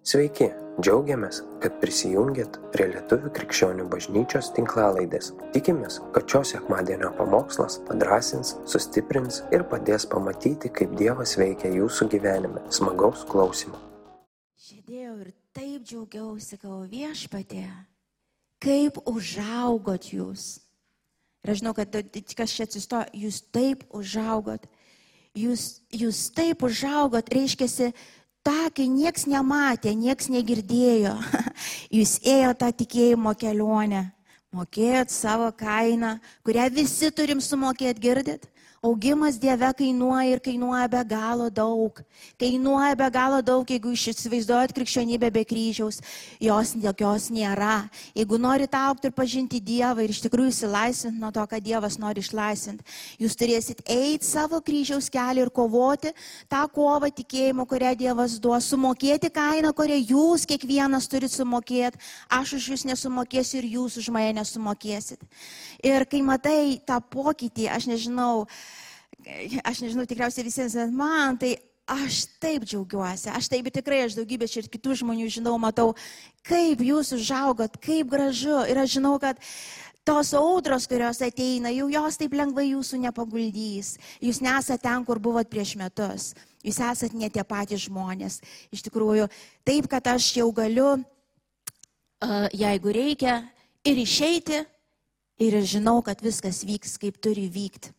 Sveiki, džiaugiamės, kad prisijungiat prie Lietuvų krikščionių bažnyčios tinklalaidės. Tikimės, kad šios sekmadienio pamokslas padrasins, sustiprins ir padės pamatyti, kaip Dievas veikia jūsų gyvenime. Smagaus klausimų. Šėdėjau ir taip džiaugiausi, kavo viešpatė, kaip užaugot jūs. Ir aš žinau, kad kas čia atsistojo, jūs taip užaugot. Jūs, jūs taip užaugot, reiškia, tą, kai nieks nematė, nieks negirdėjo, jūs ėjo tą tikėjimo kelionę, mokėjot savo kainą, kurią visi turim sumokėti, girdit? Augimas Dieve kainuoja ir kainuoja be galo daug. Kainuoja be galo daug, jeigu iš įsivaizduojat krikščionybę be kryžiaus, jos jokios nėra. Jeigu norite aukti ir pažinti Dievą ir iš tikrųjų įsilaisvinti nuo to, ką Dievas nori išlaisvinti, jūs turėsit eiti savo kryžiaus kelią ir kovoti tą kovą tikėjimo, kurią Dievas duos, sumokėti kainą, kurią jūs kiekvienas turite sumokėti. Aš už jūs nesumokėsiu ir jūs už mane nesumokėsit. Ir kai matai tą pokytį, aš nežinau, aš nežinau tikriausiai visiems, bet man tai aš taip džiaugiuosi, aš taip tikrai, aš daugybė čia ir kitų žmonių žinau, matau, kaip jūs užaugot, kaip gražu. Ir aš žinau, kad tos audros, kurios ateina, jau jos taip lengvai jūsų nepaguldys. Jūs nesate ten, kur buvot prieš metus. Jūs esate ne tie patys žmonės. Iš tikrųjų, taip, kad aš jau galiu, jeigu reikia, ir išeiti, ir žinau, kad viskas vyks, kaip turi vykti.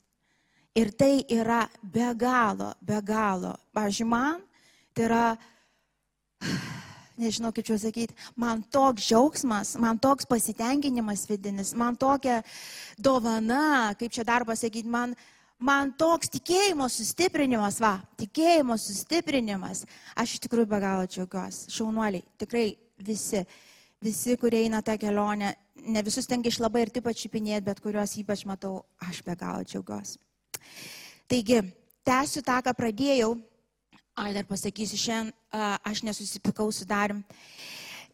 Ir tai yra be galo, be galo. Pavyzdžiui, man tai yra, nežinau kaip čia sakyti, man toks džiaugsmas, man toks pasitenkinimas vidinis, man tokia dovana, kaip čia dar pasakyti, man, man toks tikėjimo sustiprinimas, va, tikėjimo sustiprinimas. Aš iš tikrųjų be galo džiaugiuosi. Šaunuoliai, tikrai visi, visi, kurie eina tą kelionę, ne visus tengi iš labai ir taip pačiupinėti, bet kuriuos ypač matau, aš be galo džiaugiuosi. Taigi, tęsiu tą, ką pradėjau. Ai, dar pasakysiu, šiandien aš nesusipikau su darim,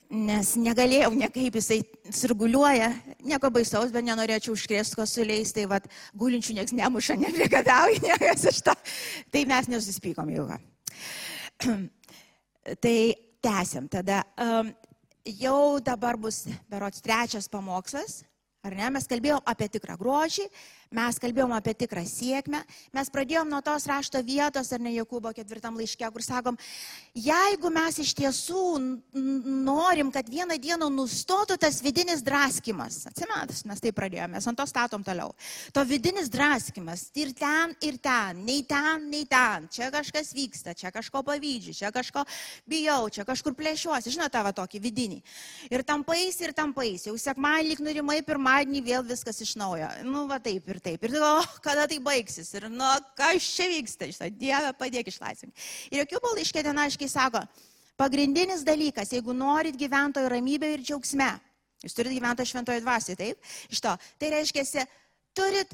nes negalėjau niekaip jisai sirguliuoja, nieko baisaus, bet nenorėčiau užkrėsti kosuliais, tai vad gulinčių nieks nemuša, nepriekadauja niekas iš to. Tai mes nesusipykom jau. tai tęsiam tada. Jau dabar bus berots trečias pamokslas, ar ne? Mes kalbėjom apie tikrą grožį, Mes kalbėjom apie tikrą sėkmę, mes pradėjom nuo tos rašto vietos, ar ne Jokūbo ketvirtam laiške, kur sakom, jeigu mes iš tiesų norim, kad vieną dieną nustotų tas vidinis draskimas, atsimenat, mes tai pradėjome, mes ant to statom toliau, to vidinis draskimas ir ten, ir ten, nei ten, nei ten, čia kažkas vyksta, čia kažko pavydžiu, čia kažko bijau, čia kažkur plėšiuosi, žinote, tavo tokį vidinį. Ir tampais, ir tampais, jau sekmadienį lik nurimai, pirmadienį vėl viskas iš naujo. Nu, va taip, ir ir taip. Ir o, kada tai baigsis? Ir, nu, kas čia vyksta? Šitą Dievą padėk išlaisvinti. Ir jokių balaiškė ten aiškiai sako, pagrindinis dalykas, jeigu norit gyventojų ramybę ir džiaugsme, jūs turit gyventi šventoje dvasioje, taip? Iš to, tai reiškia, turit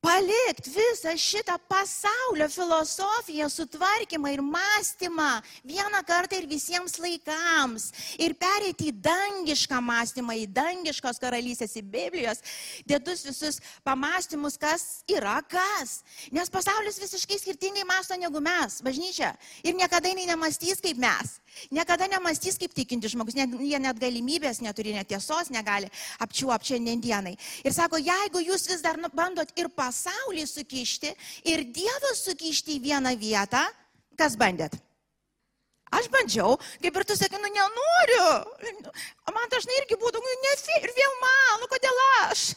palikti visą šitą pasaulio filosofiją, sutvarkymą ir mąstymą vieną kartą ir visiems laikams. Ir pereiti į dangišką mąstymą, į dangiškos karalystės, į Biblijos, dėtus visus pamastymus, kas yra kas. Nes pasaulis visiškai skirtingai masto negu mes, bažnyčia. Ir niekada jinai nemastys kaip mes. Niekada nemastys kaip tikinti žmogus, ne, jie net galimybės neturi, net tiesos negali apčiuopti šiandien dienai. Ir sako, jeigu jūs vis dar nu, bandot ir pasaulį sukišti, ir Dievą sukišti į vieną vietą, kas bandėt? Aš bandžiau, kaip ir tu sakai, nu nenoriu. Man dažnai irgi būtų, nu ne, ir vėl man, nu kodėl aš?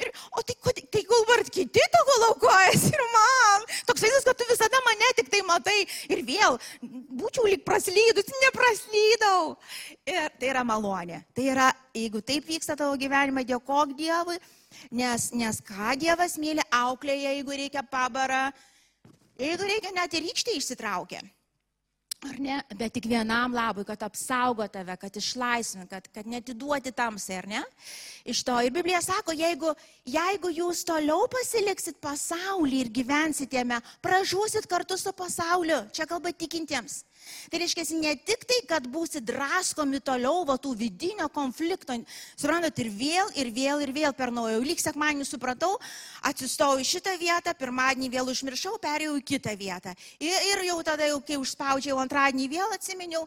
Ir, o tai, tai galvart kiti tavo laukojasi ir man. Toks vaizdas, kad tu visada mane tik tai matai ir vėl būčiau lik praslydus, nepraslydau. Ir tai yra malonė. Tai yra, jeigu taip vyksta tavo gyvenime, dėkok Dievui, nes, nes ką Dievas myli, auklėje, jeigu reikia pabarą, jeigu reikia net ir rykštį išsitraukia. Ar ne? Bet tik vienam labui, kad apsaugo tave, kad išlaisvint, kad, kad netiduoti tamsai, ar ne? Iš to. Ir Biblija sako, jeigu, jeigu jūs toliau pasiliksit pasaulį ir gyvensit jame, pražūsit kartu su pasauliu. Čia kalba tikintiems. Tai reiškia, ne tik tai, kad būsi draskomi toliau va tų vidinio konflikto, suprantat, ir vėl, ir vėl, ir vėl per naują. Lyg sekmanį supratau, atsistojau į šitą vietą, pirmadienį vėl užmiršau, perėjau į kitą vietą. Ir, ir jau tada, jau, kai užspaudžiau antradienį, vėl atsiminiau,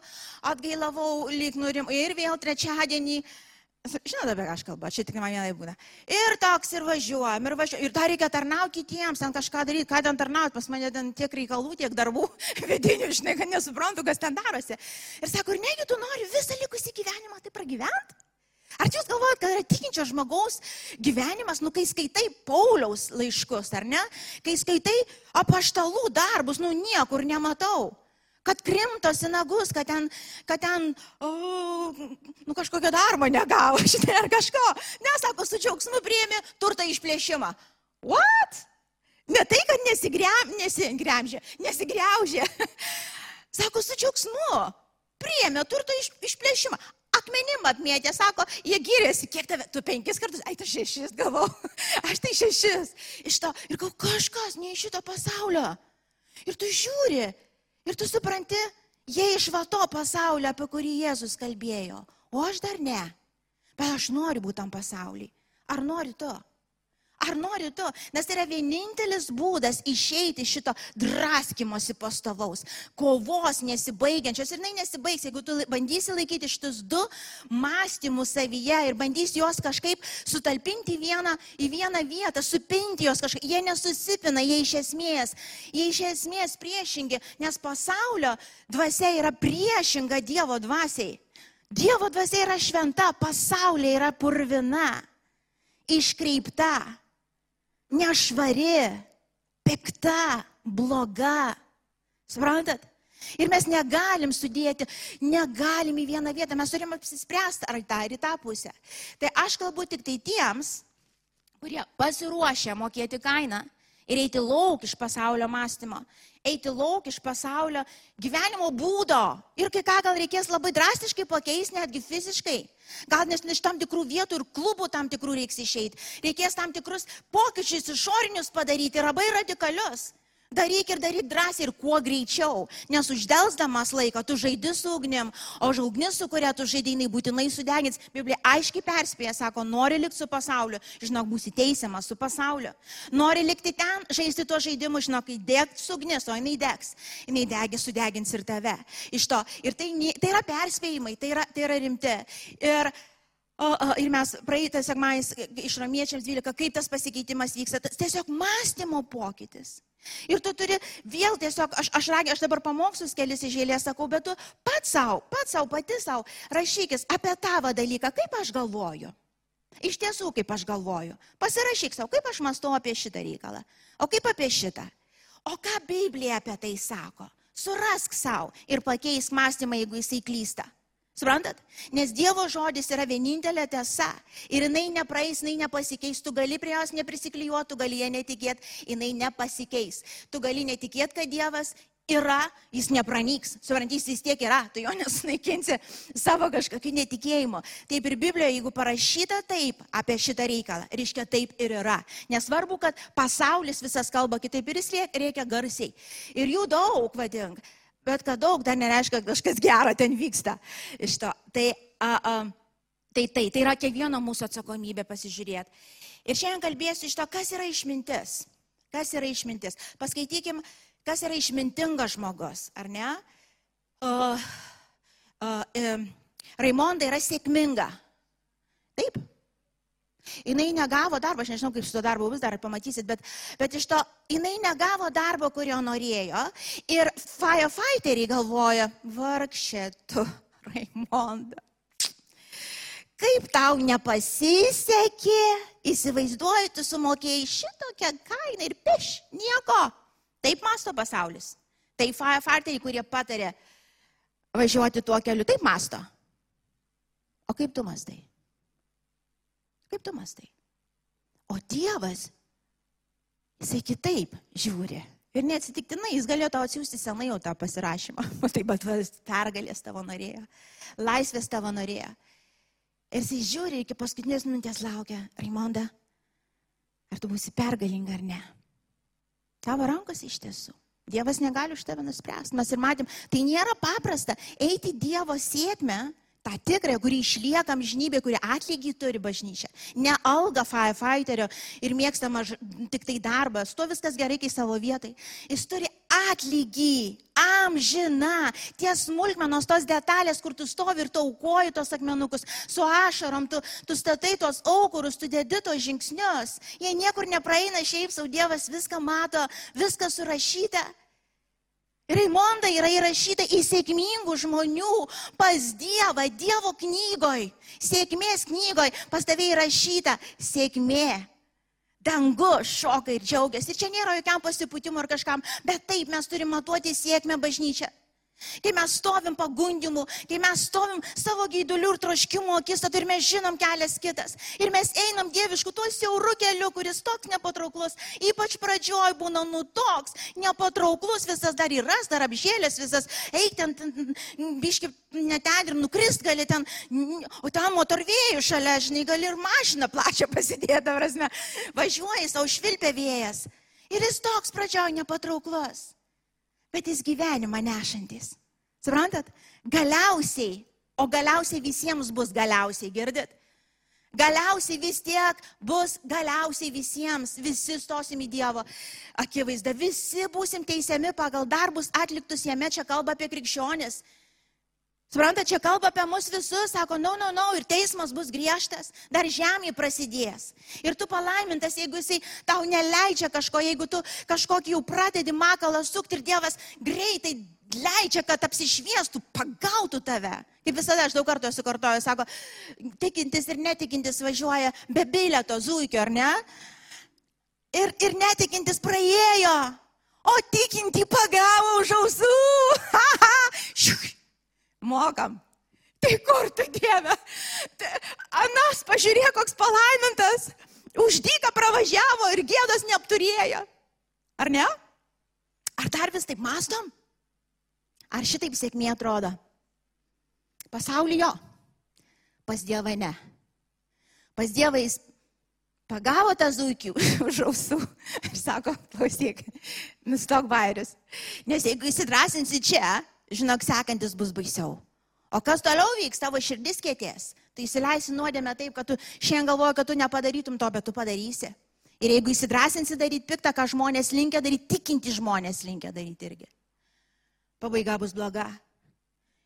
atgailavau, lyg nurim, ir vėl trečiadienį Žinote, apie ką aš kalbu, čia tik man vienai būna. Ir toks ir važiuojam, ir važiuojam. Ir dar reikia tarnauti kitiems, ten kažką daryti, ką ten tarnauti, pas mane ten tiek reikalų, tiek darbų vidinių, žinai, kad nesuprantu, kas ten darosi. Ir sako, ir negi tu nori visą likusį gyvenimą tai pragyventi? Ar jūs galvojate, kad yra tikinčio žmogaus gyvenimas, nu kai skaitai Pauliaus laiškus, ar ne? Kai skaitai apaštalų darbus, nu niekur nematau kad krimtosi nagus, kad ten, kad ten o, nu, kažkokio darbo negavo, žinai, ar kažko. Nesako, su džiaugsmu priėmė turtą išplėšimą. What? Ne tai, kad nesigrem, nesigremžė, nesigriaužė. Sako, su džiaugsmu priėmė turtą iš, išplėšimą. Akmenim apmėtė, sako, jie gyrėsi, kiek tave, tu penkis kartus, ai, tu šešis gavau, aš tai šešis. Iš to, ir gal kažkas ne iš šito pasaulio. Ir tu žiūri, Ir tu supranti, jie iš va to pasaulio, apie kurį Jėzus kalbėjo, o aš dar ne. Bet aš noriu būti tam pasauliui. Ar nori tu? Ar nori tu? Nes tai yra vienintelis būdas išeiti iš šito draskimosi pastovaus, kovos nesibaigiančios. Ir jinai nesibaigs, jeigu tu bandysi laikyti šitus du mąstymus savyje ir bandysi juos kažkaip sutalpinti vieną, į vieną vietą, supinti juos kažkaip. Jie nesusipina, jie iš esmės, jie iš esmės priešingi, nes pasaulio dvasia yra priešinga Dievo dvasiai. Dievo dvasia yra šventa, pasaulyje yra purvina, iškreipta nešvari, pikta, bloga. Suprantat? Ir mes negalim sudėti, negalim į vieną vietą, mes turim apsispręsti ar į tą, ar į tą pusę. Tai aš kalbu tik tai tiems, kurie pasiruošia mokėti kainą ir eiti lauk iš pasaulio mąstymo, eiti lauk iš pasaulio gyvenimo būdo. Ir kai ką gal reikės labai drastiškai pakeisti, netgi fiziškai. Gal nes iš tam tikrų vietų ir klubų tam tikrų reiks išeiti. Reikės tam tikrus pokyčius išorinius padaryti, labai radikalius. Daryk ir daryk drąsiai ir kuo greičiau, nes uždelsdamas laiką tu žaidi su ugnim, o ugnis, su kuria tu žaidinai, būtinai sudegins. Biblija aiškiai perspėja, sako, nori likti su pasauliu, žinok, būsi teisiamas su pasauliu. Nori likti ten, žaisti tuo žaidimu, žinok, kai degs ugnis, o jinai degs, jinai degis, sudegins ir tave. Iš to. Ir tai, tai yra perspėjimai, tai yra, tai yra rimti. Ir O, o, ir mes praeitą sekmąjį iš ramiečiams 12, kaip tas pasikeitimas vyksta, tas tiesiog mąstymo pokytis. Ir tu turi vėl tiesiog, aš, aš ragiu, aš dabar pamokslus kelis iš eilės sakau, bet tu pats savo, pats savo, pati savo, rašykis apie tavo dalyką, kaip aš galvoju. Iš tiesų, kaip aš galvoju. Pasirašyk savo, kaip aš mąstau apie šitą reikalą. O kaip apie šitą. O ką Biblija apie tai sako? Surask savo ir pakeisk mąstymą, jeigu jisai klysta. Suprantat? Nes Dievo žodis yra vienintelė tiesa. Ir jinai nepraeis, jinai nepasikeis. Tu gali prie jos neprisiklijuoti, tu gali ją netikėti, jinai nepasikeis. Tu gali netikėti, kad Dievas yra, jis nepranyks. Suprantys, jis tiek yra, tu jo nesunaikinsi savo kažkokiu netikėjimu. Taip ir Biblijoje, jeigu parašyta taip apie šitą reikalą, reiškia taip ir yra. Nesvarbu, kad pasaulis visas kalba kitaip ir jis reikia garsiai. Ir jų daug, vadink. Bet kad daug dar nereiškia, kad kažkas gero ten vyksta iš to. Tai, a, a, tai, tai, tai yra kiekvieno mūsų atsakomybė pasižiūrėti. Ir šiandien kalbėsiu iš to, kas yra išmintis. Kas yra išmintis. Paskaitykim, kas yra išmintingas žmogus, ar ne? Uh, uh, uh, Raimonda yra sėkminga. Taip, Jinai negavo darbo, aš nežinau, kaip su to darbu bus, dar pamatysit, bet, bet iš to jinai negavo darbo, kurio norėjo. Ir firefighteriai galvoja, vargšė tu, Raimonda. Kaip tau nepasisekė, įsivaizduoju, tu sumokėjai šitokią kainą ir piš, nieko. Taip masto pasaulis. Tai firefighteriai, kurie patarė važiuoti tuo keliu, taip masto. O kaip tu mastai? Kaip tu mastai? O Dievas, jisai kitaip žiūri. Ir neatsitiktinai jis galėjo tau atsiųsti senai jau tą pasirašymą. O taip pat pergalės tavo norėjo. Laisvės tavo norėjo. Ir jisai žiūri iki paskutinės minutės laukia. Raimonda, ar tu būsi pergalinga ar ne? Tavo rankos iš tiesų. Dievas negali už tave nuspręsti. Mes ir matėm, tai nėra paprasta eiti Dievo sėkmę, tą tikrąją, kuri išlieka amžinybė, kuri atlygį turi bažnyčia. Ne alga firefighterio ir mėgstama tik tai darbas, to viskas gerai kai savo vietai. Jis turi atlygį, amžina, tie smulkmenos, tos detalės, kur tu stovi ir tu aukoji tos akmenukus, su ašarom, tu, tu statai tos aukurus, tu dedi tos žingsnius. Jie niekur nepraeina, šiaip savo Dievas viską mato, viskas surašyta. Raimonda yra įrašyta į sėkmingų žmonių pas Dievą, Dievo knygoj, sėkmės knygoj, pas tave įrašyta sėkmė. Dangu šoka ir džiaugiasi. Ir čia nėra jokiam pasipūtimui ar kažkam, bet taip mes turime matuoti sėkmę bažnyčią. Kai mes stovim pagundimų, kai mes stovim savo gaidulių ir troškimų akistatą ir mes žinom kelias kitas. Ir mes einam dievišku tuo siauru keliu, kuris toks nepatrauklus. Ypač pradžioj būna nu toks nepatrauklus, visas dar įras, dar apžėlės, visas eik ten, biški neten ir nukrist gali ten, o ten motorvėjų šalia, žinai, gali ir mašiną plačią pasidėti, prasme, važiuoji, savo švilpia vėjas. Ir jis toks pradžioj nepatrauklus bet jis gyvenimą nešantis. Suprantat? Galiausiai, o galiausiai visiems bus galiausiai, girdit? Galiausiai vis tiek bus galiausiai visiems, visi stosim į Dievo akivaizdą, visi būsim teisiami pagal darbus atliktus jame, čia kalba apie krikščionis. Supranta, čia kalba apie mus visus, sako, na, no, na, no, na, no, ir teismas bus griežtas, dar žemė prasidės. Ir tu palaimintas, jeigu jisai tau neleidžia kažko, jeigu tu kažkokį jau pradedi makalą sukti ir Dievas greitai leidžia, kad apsišviestų, pagautų tave. Kaip visada aš daug kartų esu kartoju, sako, tikintis ir netikintis važiuoja be bilieto zuikio, ar ne? Ir, ir netikintis praėjo, o tikinti pagavo už ausų. mokam. Tai kur tu Dieve? Tai anas, pažiūrėk, koks palaimintas. Uždyka pravažiavo ir gėdos neapturėjo. Ar ne? Ar dar vis taip mastom? Ar šitaip sėkmė atrodo? Pasaulio pas Dievą ne. Pas Dievą jis pagavo tą zuikį už ausų ir sako, klausyk, nustok bairius. Nes jeigu įsidrasinsi čia, žinok, sekantis bus baisiau. O kas toliau vyks, tavo širdis kėties, tai įsileisi nuodėmę taip, kad tu šiandien galvoji, kad tu nepadarytum to, bet tu padarysi. Ir jeigu įsidrasinsi daryti piktą, ką žmonės linkia daryti, tikinti žmonės linkia daryti irgi. Pabaiga bus bloga.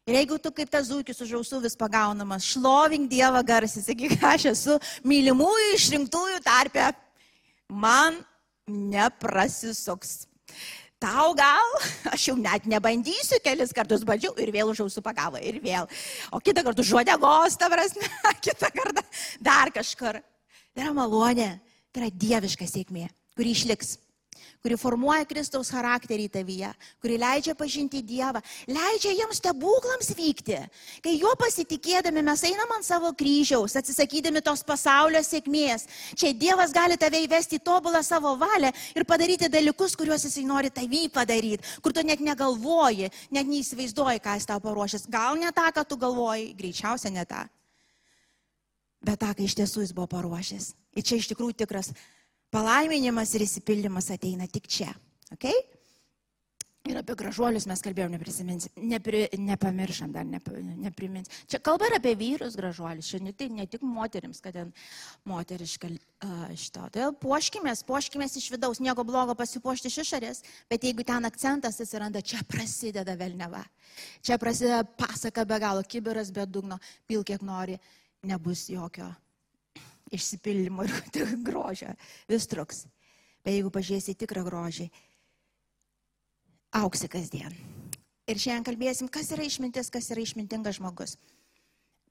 Ir jeigu tu kaip tas zūkis už ausų vis pagaunamas, šlovink Dievą garsiai, sakyk, aš esu mylimųjų išrinktųjų tarpė, man neprasisuks. Tau gal, aš jau net nebandysiu, kelis kartus bandžiau ir vėl užausų pagavo ir vėl. O kitą kartą žodegos, tavras, kitą kartą dar kažkur. Tai yra malonė, tai yra dieviška sėkmė, kuri išliks kuri formuoja Kristaus charakterį tavyje, kuri leidžia pažinti Dievą, leidžia jiems stebuklams vykti. Kai juo pasitikėdami mes einam ant savo kryžiaus, atsisakydami tos pasaulio sėkmės, čia Dievas gali tave įvesti į tobulą savo valią ir padaryti dalykus, kuriuos jisai nori tavį padaryti, kur tu net negalvoji, net neįsivaizduoji, ką jis tau paruošęs. Gal ne tą, ką tu galvoji, greičiausia ne tą. Bet tą, ką iš tiesų jis buvo paruošęs. Ir čia iš tikrųjų tikras Palaiminimas ir įsipildymas ateina tik čia. Okay? Ir apie gražuolius mes kalbėjom, nepri, nepamiršam dar, nep, neprimins. Čia kalba ir apie vyrus gražuolius, čia ne, tai ne tik moteriams, kad ten moteriška šito. Tai puoškimės, puoškimės iš vidaus, nieko blogo pasipuošti iš išorės, bet jeigu ten akcentas atsiranda, čia prasideda velneva. Čia prasideda pasaka be galo, kiberas be dugno, pil kiek nori, nebus jokio išsipildymo ir grožio. Vis truks. Bet jeigu pažiūrėsi tikrą grožį, auksi kasdien. Ir šiandien kalbėsim, kas yra išmintis, kas yra išmintingas žmogus.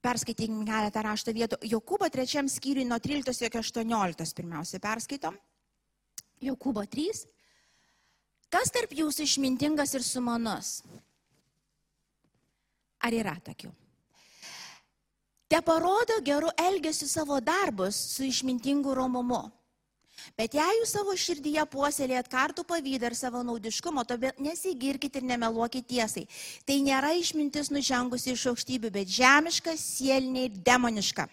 Perskaitykim keletą rašto vietų. Jokūbo trečiam skyriui nuo 13 iki 18 pirmiausia perskaitom. Jokūbo 3. Kas tarp jūsų išmintingas ir sumanus? Ar yra tokių? Te parodo geru elgesiu savo darbus su išmintingu romumu. Bet jei jūs savo širdyje puoselėjat kartų pavydą ir savo naudiškumo, tuomet nesigirkit ir nemeluokit tiesai. Tai nėra išmintis nužengusi iš aukštybių, bet žemiška, sielinė ir demoniška.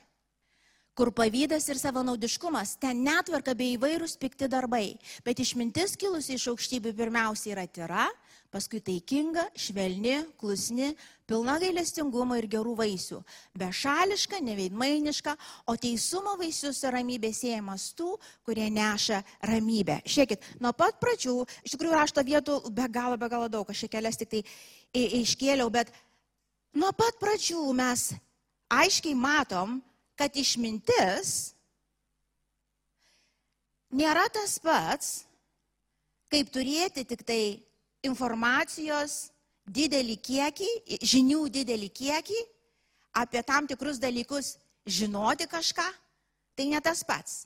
kur pavydas ir savanaudiškumas, ten netvarka bei įvairūs pikti darbai. Bet išmintis kilusi iš aukštybių pirmiausia yra tyra, paskui taikinga, švelni, klusni, pilna gailestingumo ir gerų vaisių. Bešališka, neveidmainiška, o teisumo vaisius ir ramybė siejamas tų, kurie neša ramybę. Žiūrėkit, nuo pat pradžių, iš tikrųjų rašto vietų be galo, be galo daug, aš čia kelias tik tai iškėliau, bet nuo pat pradžių mes aiškiai matom, kad išmintis nėra tas pats, kaip turėti tik tai informacijos didelį kiekį, žinių didelį kiekį apie tam tikrus dalykus, žinoti kažką, tai ne tas pats.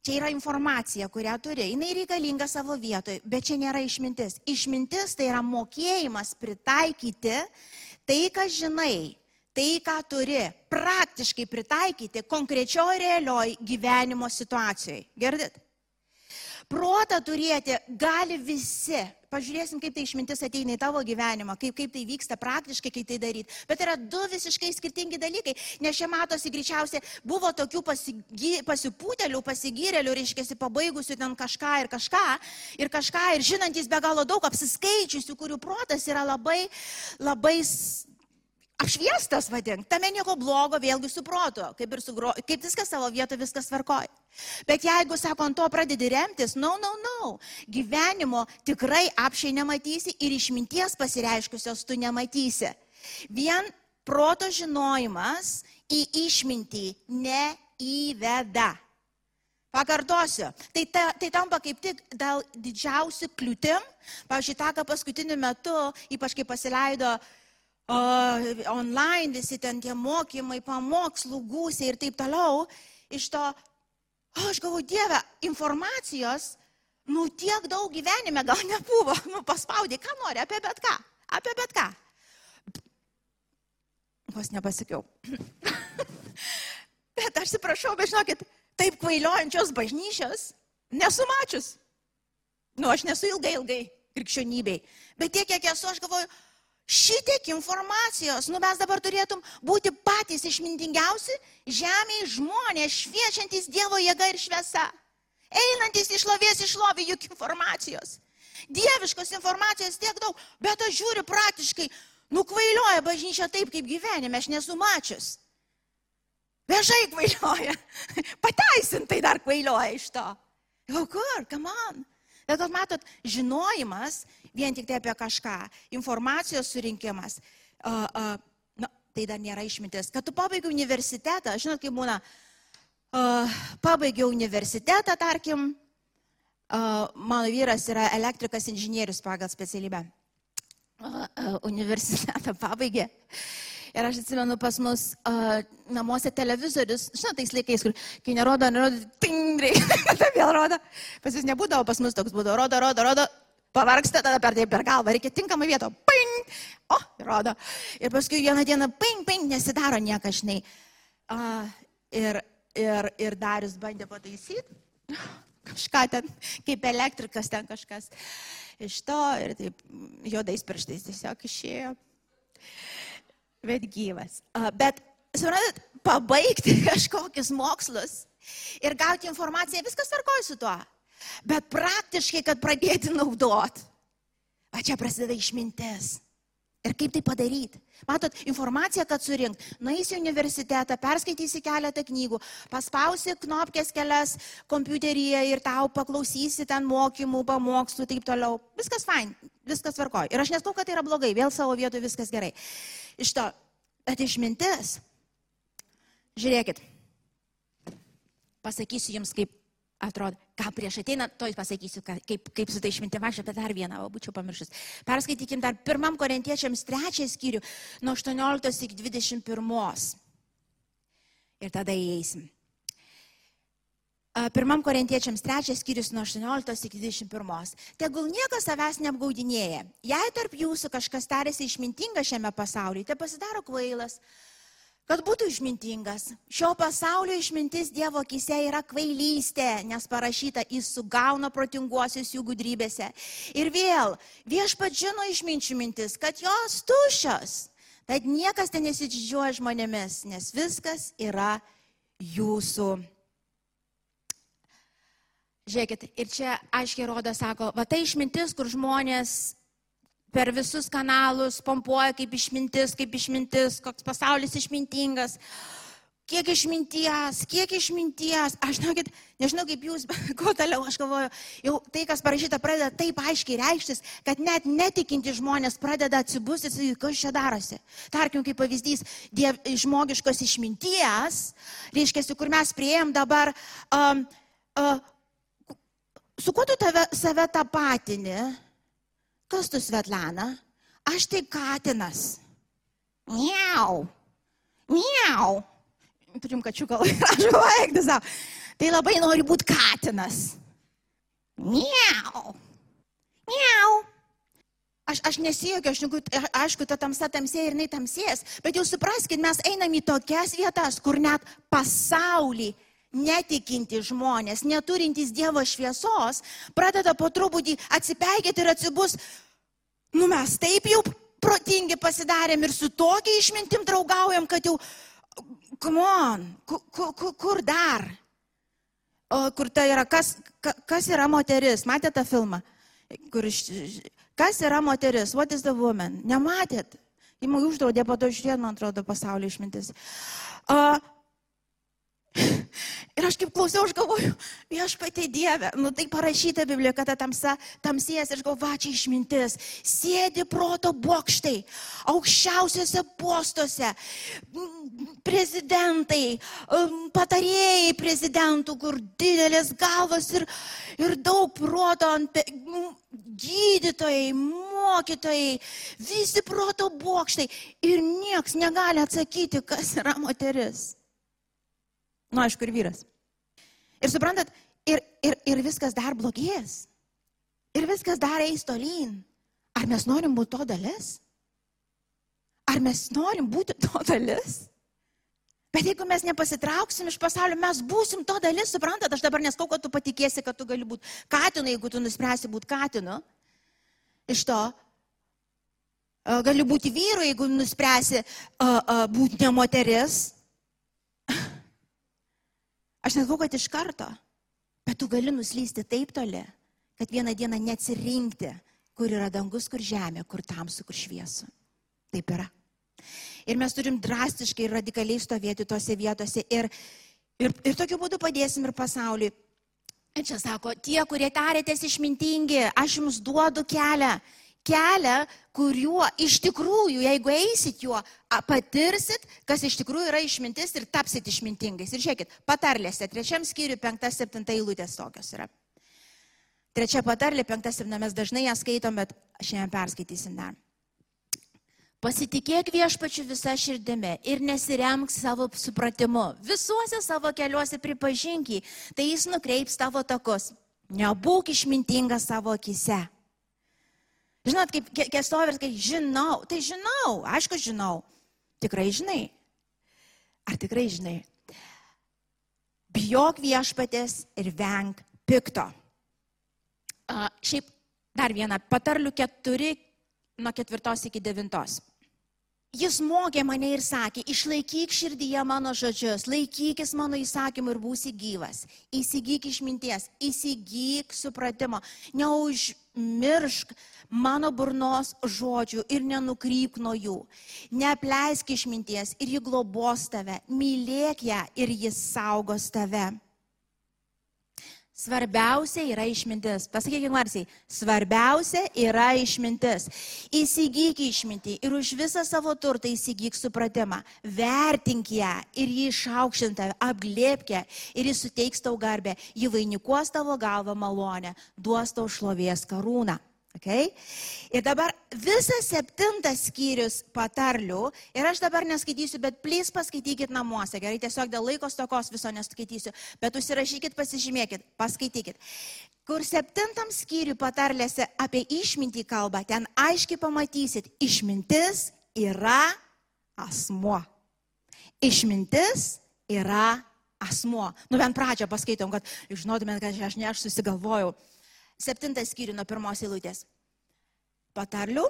Čia yra informacija, kurią turi. Jis reikalinga savo vietoje, bet čia nėra išmintis. Išmintis tai yra mokėjimas pritaikyti tai, ką žinai, tai, ką turi praktiškai pritaikyti konkrečioj realioj gyvenimo situacijoje. Girdit? Protą turėti gali visi. Pažiūrėsim, kaip tai išmintis ateina į tavo gyvenimą, kaip, kaip tai vyksta praktiškai, kaip tai daryti. Bet yra du visiškai skirtingi dalykai. Nes čia matosi greičiausiai buvo tokių pasigi, pasipūtelių, pasigyrėlių, reiškia, pabaigusių ten kažką ir kažką, ir kažką, ir žinantis be galo daug apsiskaičiusių, kurių protas yra labai, labai apšviestas vadink, tame nieko blogo vėlgi su protu, kaip ir su gro, kaip viskas savo vietoje, viskas tvarkoja. Bet jeigu, sako, ant to pradedi remtis, no, no, no, gyvenimo tikrai apšiai nematysi ir išminties pasireiškusios tu nematysi. Vien proto žinojimas į išmintį neįveda. Pakartosiu, tai, ta, tai tampa kaip tik dėl didžiausių kliūtim. Pavyzdžiui, tą, ką paskutiniu metu, ypač kai pasileido uh, online visi ten tie mokymai, pamokslų, gūsiai ir taip toliau, iš to, o, aš galvoju, Dieve, informacijos, nu tiek daug gyvenime gal nebuvo, nu paspaudė, ką nori, apie bet ką, apie bet ką. Vos nepasakiau. bet aš atsiprašau, bet žinokit, taip kvailiojančios bažnyčios nesu mačius. Nu, aš nesu ilgai, ilgai krikščionybei. Bet tiek, kiek esu, aš galvoju, šitiek informacijos, nu mes dabar turėtum būti patys išmintingiausi žemėje žmonės, šviečiantis Dievo jėga ir šviesa, einantis iš lovės iš lovį juk informacijos. Dieviškos informacijos tiek daug, bet aš žiūriu praktiškai, nukvailioja bažnyčia taip, kaip gyvenime, aš nesu mačius. Viešai kvailioja, pateisintai dar kvailioja iš to. O kur, kam man? Bet matot, žinojimas vien tik tai apie kažką, informacijos surinkimas, uh, uh, na, tai dar nėra išmintis. Kad tu pabaigai universitetą, žinot, kaip būna, uh, pabaigiau universitetą, tarkim, uh, mano vyras yra elektrikas inžinierius pagal specialybę. Uh, uh, universitetą pabaigė. Ir aš atsimenu pas mus uh, namuose televizorius, žinot, tais laikais, kur kai nerodo, nerodo, ting, tada vėl rodo. Pas jūs nebūdavo, pas mus toks būdavo, rodo, rodo, rodo, pavargsta, tada per tai per galvą, reikia tinkamą vietą, ping, o, rodo. Ir paskui vieną dieną, ping, ping, nesidaro niekas, žinai. Uh, ir, ir, ir Darius bandė pataisyti kažką ten, kaip elektrikas ten kažkas iš to ir taip juodais pirštais tiesiog išėjo. Bet gyvas. Uh, bet, suprantat, pabaigti kažkokius mokslus ir gauti informaciją, viskas tvarkoja su tuo. Bet praktiškai, kad pradėti naudot, o čia prasideda išmintis. Ir kaip tai padaryti? Matot, informaciją, kad surink, nueisi į universitetą, perskaitysi keletą knygų, paspausi knopkės kelias kompiuteryje ir tau paklausysi ten mokymų, pamokslų, taip toliau. Viskas fain, viskas tvarkoja. Ir aš nesakau, kad tai yra blogai, vėl savo vietoje viskas gerai. Iš to, bet išmintis, žiūrėkit, pasakysiu jums, kaip atrodo, ką prieš ateinant, toj pasakysiu, kaip, kaip su tai išmintim aš apie dar vieną, o būčiau pamiršęs. Perskaitykim dar pirmam korintiečiams trečią skyrių nuo 18 iki 21. Ir tada įeisim. Pirmam korintiečiams trečias skyrius nuo 18 iki 21. Tegul niekas savęs neapgaudinėja. Jei tarp jūsų kažkas tarėsi išmintinga šiame pasaulyje, tai pasidaro kvailas kad būtų išmintingas. Šio pasaulio išmintis Dievo akise yra kvailystė, nes parašyta, jis sugauna protinguosius jų gudrybėse. Ir vėl, viešpat žino išminčių mintis, kad jos tušios. Tad niekas ten nesididžiuoja žmonėmis, nes viskas yra jūsų. Žiūrėkit, ir čia aiškiai rodo, sako, va tai išmintis, kur žmonės per visus kanalus pompuoja kaip išmintis, kaip išmintis, koks pasaulis išmintingas kiek išminties, kiek išminties. Aš žinokit, nežinau kaip jūs, kuo toliau aš galvoju, jau tai, kas parašyta, pradeda taip aiškiai reikštis, kad net netikinti žmonės pradeda atsibusti sakyti, kas čia darosi. Tarkim, kaip pavyzdys, diev, žmogiškos išminties, reiškia, kur mes prieėm dabar, um, uh, su kuo tu tave, save tapatini? Kas tu Svetlana? Aš tai katinas. Miau. Miau turim kačiuką, aš galvoju, savo. Tai labai nori būti katinas. Miau. Miau. Aš, aš nesijokiu, aš negu, aišku, ta tamsa tamsėja ir jinai tamsės, bet jau supraskite, mes einam į tokias vietas, kur net pasaulį netikinti žmonės, neturintys Dievo šviesos, pradeda po truputį atsipeikėti ir atsibus, nu mes taip jau protingi pasidarėm ir su tokia išmintim draugaujam, kad jau come on, kur, kur, kur dar? O kur tai yra, kas, kas yra moteris? Matėte tą filmą? Kur, kas yra moteris? What is the woman? Nematėt? Įmų uždraudė, po to žiūrėt, man atrodo, pasaulio išmintis. Uh, Ir aš kaip klausiau, aš galvoju, viešpatie Dieve, nu tai parašyta Biblijoje, kad ta tamsa tamsės, aš galvoju, va čia išmintis, sėdi proto bokštai, aukščiausiuose postuose, prezidentai, patarėjai prezidentų, kur didelės galvos ir, ir daug proto, gydytojai, mokytojai, visi proto bokštai ir nieks negali atsakyti, kas yra moteris. Nu, aišku, ir vyras. Ir suprantat, ir, ir, ir viskas dar blogės. Ir viskas dar eis tolyn. Ar mes norim būti to dalis? Ar mes norim būti to dalis? Bet jeigu mes nepasitrauksim iš pasaulio, mes būsim to dalis, suprantat, aš dabar neskau, kad tu patikėsi, kad tu gali būti katinu, jeigu tu nuspręsi būti katinu. Iš to gali būti vyru, jeigu nuspręsi būti ne moteris. Aš nesakau, kad iš karto, bet tu gali nuslysti taip toli, kad vieną dieną neatsirinkti, kur yra dangus, kur žemė, kur tamsu, kur šviesu. Taip yra. Ir mes turim drastiškai ir radikaliai stovėti tose vietose ir, ir, ir tokiu būdu padėsim ir pasauliui. Ir čia sako, tie, kurie tarėtės išmintingi, aš jums duodu kelią kelią, kuriuo iš tikrųjų, jeigu eisit juo, patirsit, kas iš tikrųjų yra išmintis ir tapsit išmintingais. Ir žiūrėkit, patarlėse, trečiam skyriui, penkta, septinta eilutės tokios yra. Trečia patarlė, penkta, septinta, mes dažnai ją skaitom, bet šiandien perskaitysim dar. Pasitikėk viešpačiu visą širdimi ir nesiremk savo supratimu. Visuose savo keliuose pripažink jį, tai jis nukreips tavo takus. Nebūk išmintingas savo akise. Žinot, kaip kestovers, kai žinau, tai žinau, aišku žinau. Tikrai žinai. Ar tikrai žinai? Bijok viešpatės ir venk pikto. A, šiaip dar vieną, patarlių keturi nuo ketvirtos iki devintos. Jis mokė mane ir sakė, išlaikyk širdyje mano žodžius, laikykis mano įsakymų ir būsi gyvas. Įsigyk išminties, įsigyk supratimo, neužmiršk mano burnos žodžių ir nenukryp nuo jų. Neapleisk išminties ir ji globos tave, mylėk ją ir jis saugos tave. Svarbiausia yra išmintis. Pasakykime garsiai. Svarbiausia yra išmintis. Įsigyk išmintį ir už visą savo turtą įsigyk supratimą. Vertink ją ir jį išaukštintą, apglėpk ją ir jis suteiks tau garbę. Ji vainikuos tavo galvą malonę, duos tau šlovės karūną. Okay? Ir dabar visas septintas skyrius patarlių, ir aš dabar neskaitysiu, bet plys paskaitykit namuose, gerai, tiesiog dėl laiko stokos viso neskaitysiu, bet užsirašykit, pasižymėkit, paskaitykit. Kur septintam skyriui patarlėse apie išmintį kalba, ten aiškiai pamatysit, išmintis yra asmuo. Išmintis yra asmuo. Nu bent pradžią paskaitom, kad žinotumėt, kad aš ne aš susigalvojau septintas skyrių nuo pirmos eilutės. Patarlių.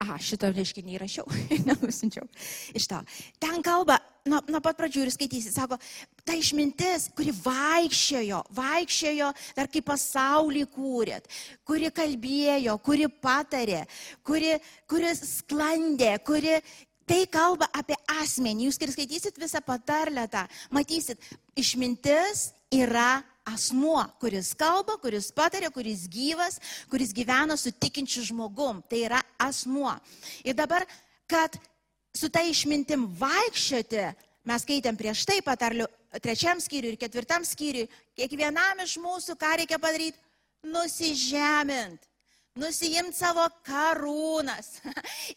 Aha, šitą reiškinį įrašiau, nenusinčiau. Iš to. Ten kalba nuo, nuo pat pradžių ir skaitysit, sako, ta išmintis, kuri vaikščiojo, vaikščiojo dar kaip pasaulį kūrėt, kuri kalbėjo, kuri patarė, kuri, kuri sklandė, kuri tai kalba apie asmenį. Jūs, kai skaitysit visą patarlę tą, matysit, išmintis yra asmuo, kuris kalba, kuris patarė, kuris gyvas, kuris gyvena su tikinčiu žmogum. Tai yra asmuo. Ir dabar, kad su ta išmintim vaikščioti, mes skaitėm prieš tai patarlių trečiam skyriui ir ketvirtam skyriui, kiekvienam iš mūsų ką reikia padaryti? Nusižemint. Nusijimti savo karūnas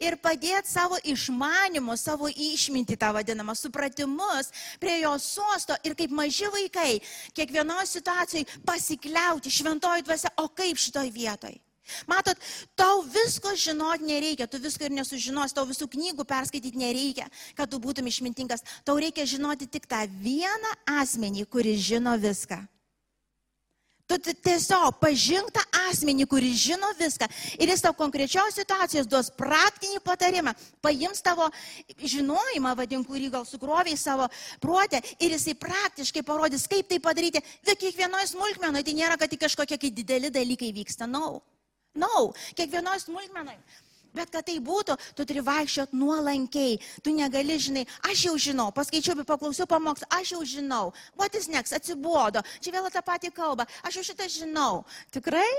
ir padėti savo išmanimus, savo išmintį, tą vadinamą, supratimus prie jo sosto ir kaip maži vaikai kiekvienoje situacijoje pasikliauti šventoji dvasia, o kaip šitoj vietoj. Matot, tau visko žinot nereikia, tu visko ir nesužinos, tau visų knygų perskaityti nereikia, kad tu būtum išmintingas. Tau reikia žinoti tik tą vieną asmenį, kuris žino viską. Tu tiesiog pažink tą asmenį, kuris žino viską ir jis tau konkrečios situacijos duos praktinį patarimą, paims tavo žinojimą, vadink, kurį gal sukroviai savo protę ir jisai praktiškai parodys, kaip tai padaryti. Bet kiekvienoje smulkmenoje tai nėra, kad tik kažkokie dideli dalykai vyksta. Na. No. Nau, no, kiekvienoje smulkmenai. Bet kad tai būtų, tu turi vaikščioti nuolankiai. Tu negali, žinai, aš jau žinau, paskaičiau, paklausiau pamokslą, aš jau žinau. What is next? Atsibodo. Čia vėl tą patį kalbą. Aš jau šitą žinau. Tikrai?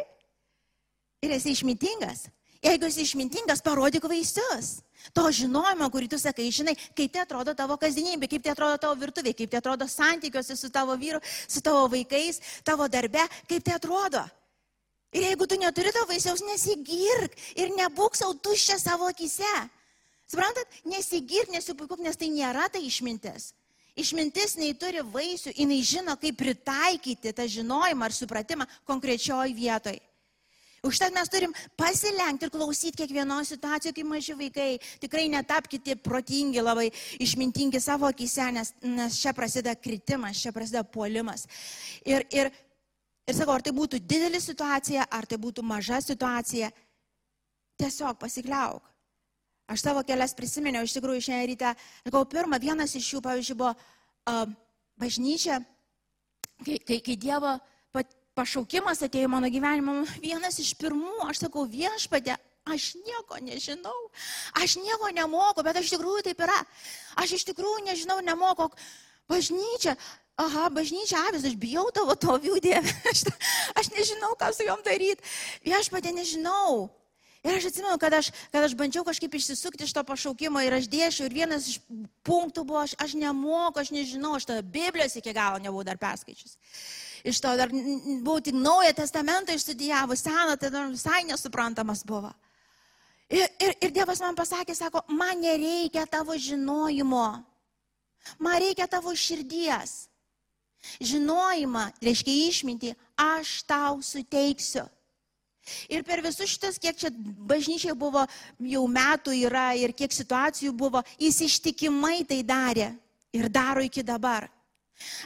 Ir esi išmintingas. Jeigu esi išmintingas, parodyk vaisius. To žinojimo, kurį tu sakai, žinai, kaip tai atrodo tavo kasdienybė, kaip tai atrodo tavo virtuvė, kaip tai atrodo santykiuose su tavo vyru, su tavo vaikais, tavo darbe, kaip tai atrodo. Ir jeigu tu neturi to vaisiaus, nesigirk ir nebūk savo tuščia savo akise. Suprantat, nesigirk, nesipuikuk, nes tai nėra tai išmintis. Išmintis nei turi vaisių, jinai žino, kaip pritaikyti tą žinojimą ar supratimą konkrečioj vietoj. Užtat mes turim pasilenkti ir klausyti kiekvienos situacijos, kaip maži vaikai. Tikrai netapkite protingi, labai išmintingi savo akise, nes, nes čia prasideda kritimas, čia prasideda puolimas. Ir, ir Ir sakau, ar tai būtų didelė situacija, ar tai būtų maža situacija, tiesiog pasikliauk. Aš savo kelias prisiminiau, iš tikrųjų šiandien ryte, sakau, pirmą, vienas iš jų, pavyzdžiui, buvo uh, bažnyčia, kai, kai, kai Dievo pašaukimas atėjo į mano gyvenimą, vienas iš pirmų, aš sakau, viešpatė, aš nieko nežinau, aš nieko nemoku, bet aš iš tikrųjų taip yra. Aš iš tikrųjų nežinau, nemoku. Bažnyčia, aha, bažnyčia avis, aš bijau tavo to Dieve, aš, aš nežinau, ką su juom daryti, viešpatė nežinau. Ir aš atsimenu, kad aš, kad aš bandžiau kažkaip išsisukti iš to pašaukimo ir aš dėšiu ir vienas iš punktų buvo, aš, aš nemoku, aš nežinau, aš tą Biblijos iki galo nebuvau dar perskaičius. Iš to dar buvau tik naują testamentą išstudijavus, seną, tai dar visai nesuprantamas buvo. Ir, ir, ir Dievas man pasakė, sako, man nereikia tavo žinojimo, man reikia tavo širdies. Žinojimą, reiškia išmintį, aš tau suteiksiu. Ir per visus šitas, kiek čia bažnyčiai buvo, jau metų yra ir kiek situacijų buvo, jis ištikimai tai darė ir daro iki dabar.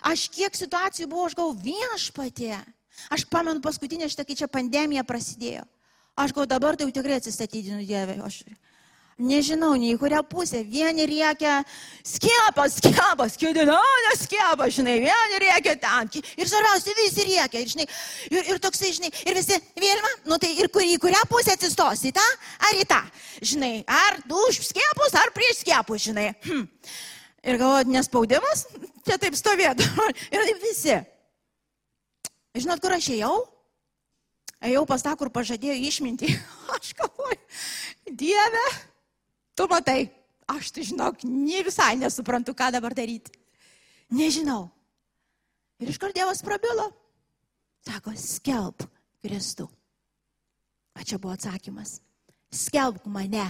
Aš kiek situacijų buvo, aš gau viešpatė. Aš pamenu paskutinę šitą, kai čia pandemija prasidėjo. Aš gau dabar tai jau tikrai atsistatydinu Dievę. Aš nežinau, nei kurią pusę. Vieni riekia skiepas, skiepas, kiti, na, neskiepas, žinai, vieni riekia ten. Ir svarbiausia, visi riekia. Ir, žinai, ir, ir toksai, žinai, ir visi, Vilma, nu tai ir kur, į kurią pusę atsistos, į tą ar į tą. Žinai, ar už skiepus, ar prieš skiepus, žinai. Hm. Ir galvojat, nespaudimas, čia taip stovėtų. Ir visi. Žinot, kur aš ėjau? Ėjau pas tą, kur pažadėjo išminti. Aš galvoju, Dieve, Tu matai, aš tai žinok, ne visai nesuprantu, ką dabar daryti. Nežinau. Ir iškart Dievas prabilo. Sako, skelb Kristų. O čia buvo atsakymas. Skelbk mane.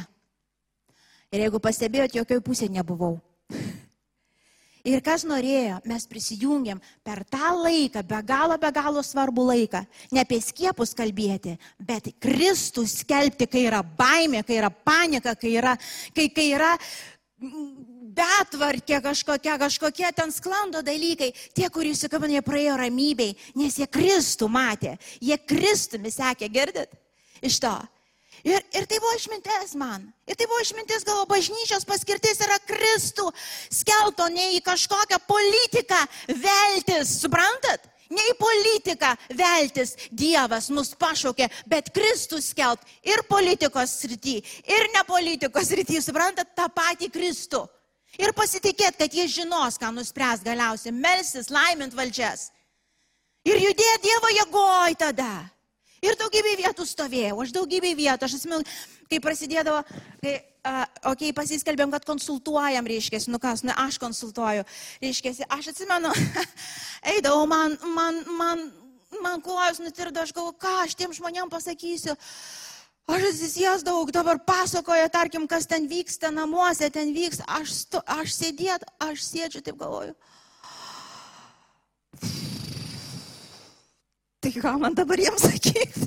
Ir jeigu pastebėjot, jokioj pusėje nebuvau. Ir kas norėjo, mes prisijungiam per tą laiką, be galo, be galo svarbų laiką, ne apie skiepus kalbėti, bet Kristų skelbti, kai yra baimė, kai yra panika, kai yra, kai, kai yra betvarkė kažkokia, kažkokie ten sklando dalykai. Tie, kurie įsikabino, jie praėjo ramybei, nes jie Kristų matė, jie Kristumi sekė, girdit? Iš to. Ir, ir tai buvo išmintis man. Ir tai buvo išmintis, galvo, bažnyčios paskirtis yra Kristų skelto, ne į kažkokią politiką veltis, suprantat? Ne į politiką veltis Dievas mus pašaukė, bet Kristus skelbt ir politikos srity, ir ne politikos srity, suprantat, tą patį Kristų. Ir pasitikėt, kad jie žinos, ką nuspręs galiausiai, melsis, laimint valdžias. Ir judėti Dievo jėgoj tada. Ir daugybė vietų stovėjau, aš daugybė vietų, aš atsimenu, kai prasidėdavo, kai, uh, okei, okay, pasiskelbėm, kad konsultuojam, reiškia, nu kas, ne aš konsultuoju, reiškia, aš atsimenu, eidavau, man, man, man, man kojos nutirdo, aš galvoju, ką aš tiem žmonėm pasakysiu. Aš atsisėsdavau, dabar pasakoja, tarkim, kas ten vyksta namuose, ten vyksta, aš, stu, aš sėdėt, aš sėdžiu, taip galvoju. Tai ką man dabar jiems sakyti?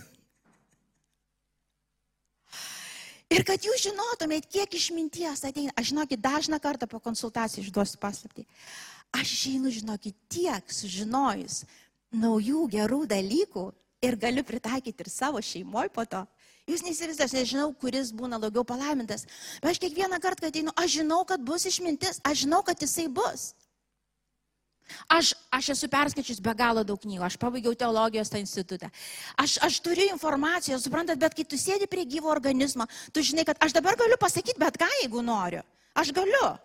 Ir kad jūs žinotumėt, kiek išminties ateina. Aš žinokit, dažną kartą po konsultacijų išduosiu paslapti. Aš išeinu, žinokit, tiek sužinojus naujų gerų dalykų ir galiu pritaikyti ir savo šeimoje po to. Jūs neįsivaizduojate, aš nežinau, kuris būna daugiau palaimintas. Bet aš kiekvieną kartą, kai ateinu, aš žinau, kad bus išmintis, aš žinau, kad jisai bus. Aš, aš esu perskaičius be galo daug knygų, aš pabaigiau teologijos tą institutą. Aš, aš turiu informaciją, suprantat, bet kai tu sėdi prie gyvo organizmo, tu žinai, kad aš dabar galiu pasakyti bet ką, jeigu noriu. Aš galiu.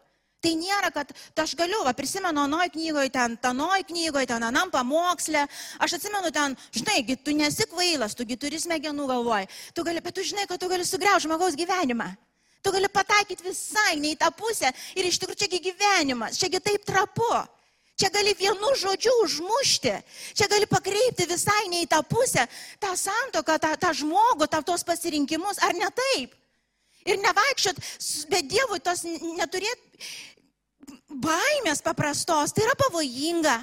Tai nėra, kad aš galiu, va, prisimenu, anoj knygoje, ten, tanoj knygoje, ten, anam pamokslė. Aš atsimenu ten, žinai, tu nesi kvailas, tugi turi smegenų galvoj. Tu gali, bet tu žinai, kad tu gali sugriaužti žmogaus gyvenimą. Tu gali pataikyti visai ne į tą pusę. Ir iš tikrųjų čiagi gyvenimas, čiagi taip trapu. Čia gali vienu žodžiu užmušti, čia gali pakreipti visai ne į tą pusę, tą santoką, tą, tą žmogų, tą tos pasirinkimus, ar ne taip? Ir nevaikščiot, bet Dievui tos neturėt baimės paprastos, tai yra pavojinga.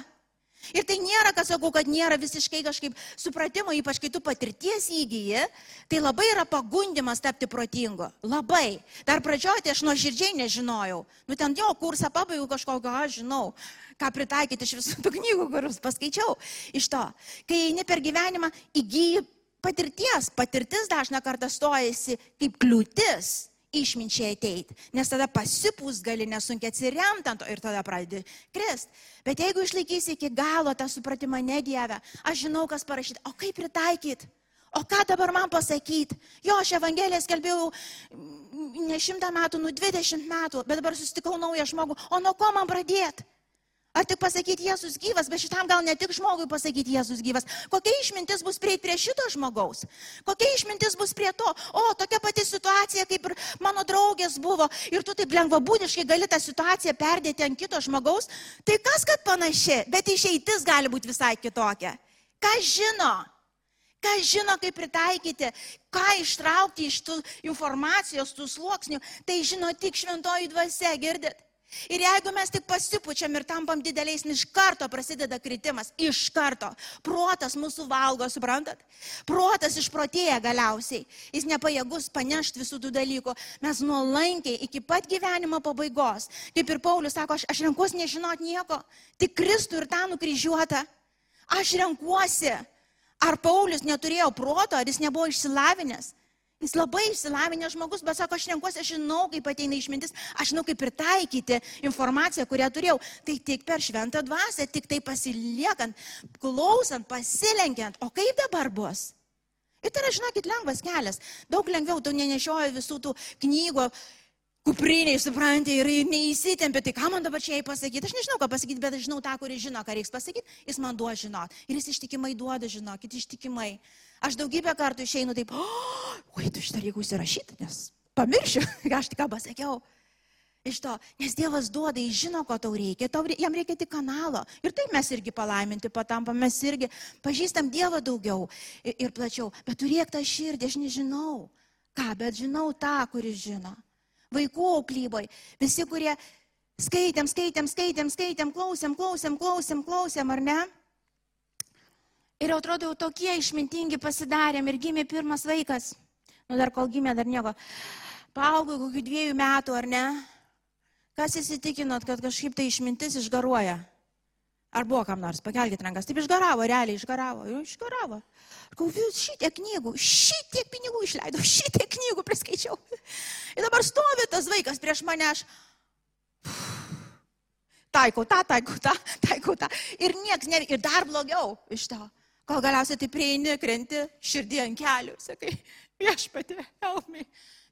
Ir tai nėra, kad sakau, kad nėra visiškai kažkaip supratimo, ypač kai tu patirties įgyji, tai labai yra pagundimas tapti protingu. Labai. Dar pradžioje tai aš nuoširdžiai nežinojau. Nu ten jo kursą pabaigiau kažkokio, aš žinau, ką pritaikyti iš visų tų knygų, kuriuos paskaičiau. Iš to, kai eini per gyvenimą, įgyji patirties. Patirtis dažna kartą stojasi kaip kliūtis išminčiai ateiti, nes tada pasipūs gali nesunkiai atsiremti ant to ir tada pradedi krist. Bet jeigu išlaikysi iki galo tą supratimą nedėvę, aš žinau, kas parašyti, o kaip pritaikyti. O ką dabar man pasakyti? Jo, aš Evangeliją skelbėjau ne šimtą metų, nu dvidešimt metų, bet dabar susitikau naują žmogų. O nuo ko man pradėti? Ar tik pasakyti Jėzus gyvas, bet šitam gal ne tik žmogui pasakyti Jėzus gyvas. Kokia išmintis bus prie, prie šito žmogaus? Kokia išmintis bus prie to? O, tokia pati situacija, kaip ir mano draugės buvo. Ir tu taip lengvabūdiškai gali tą situaciją perdėti ant kito žmogaus. Tai kas, kad panaši, bet išeitis gali būti visai kitokia. Kas žino? Kas žino, kaip pritaikyti, ką ištraukti iš tų informacijos, tų sluoksnių, tai žino tik šventoji dvasia, girdit? Ir jeigu mes tik pasipučiam ir tampam dideliais, iš karto prasideda kritimas. Iš karto. Protas mūsų valgo, suprantat? Protas išprotėja galiausiai. Jis nepajėgus panešti visų tų dalykų. Mes nuolankiai iki pat gyvenimo pabaigos. Kaip ir Paulius sako, aš, aš renkuosi nežinot nieko. Tik Kristų ir tą nukryžiuotą. Aš renkuosi. Ar Paulius neturėjo proto, ar jis nebuvo išsilavinęs? Jis labai išsilavinęs žmogus, bet sako, aš renkuosi, aš žinau, kaip ateina išmintis, aš žinau, kaip pritaikyti informaciją, kurią turėjau. Tai tik per šventą dvasę, tik tai pasiliekant, klausant, pasilenkiant. O kaip dabar bus? Ir tai yra, žinokit, lengvas kelias. Daug lengviau, tu nenešioji visų tų knygų kupriniai, suprantate, ir neįsitempė, tai ką man dabar čia jai pasakyti. Aš nežinau, ką pasakyti, bet aš žinau tą, kuris žino, ką reiks pasakyti, jis man duoda žinot. Ir jis ištikimai duoda, žinokit, ištikimai. Aš daugybę kartų išeinu taip, oi, tu šitą reikia užsirašyti, nes pamiršiu, ką aš tik ką pasakiau. Iš to, nes Dievas duoda, jis žino, ko tau reikia, tau, jam reikia tik kanalo. Ir taip mes irgi palaiminti patampam, mes irgi pažįstam Dievą daugiau ir, ir plačiau. Bet turėk tą širdį, aš nežinau ką, bet žinau tą, kuris žino vaikų auklyboje. Visi, kurie skaitėm, skaitėm, skaitėm, skaitėm, klausėm, klausėm, klausėm, klausėm, ar ne? Ir atrodo, jau tokie išmintingi pasidarėm ir gimė pirmas vaikas. Nu, dar kol gimė, dar nieko. Paaugo kokių dviejų metų, ar ne? Kas įsitikinot, kad kažkaip tai išmintis išgaruoja? Ar buvo kam nors, pakelkite rankas, taip išgaravo, realiai išgaravo, išgaravo. Kau vis šitiek knygų, šitiek pinigų išleidau, šitiek knygų priskaičiau. Ir dabar stovi tas vaikas prieš mane, aš taikau tą, taikau tą, taikau tą. Ir nieks, ne, ir dar blogiau iš to. Kol galiausiai tai prieini, krenti širdį ant kelių, sakai, viešpatė, help me.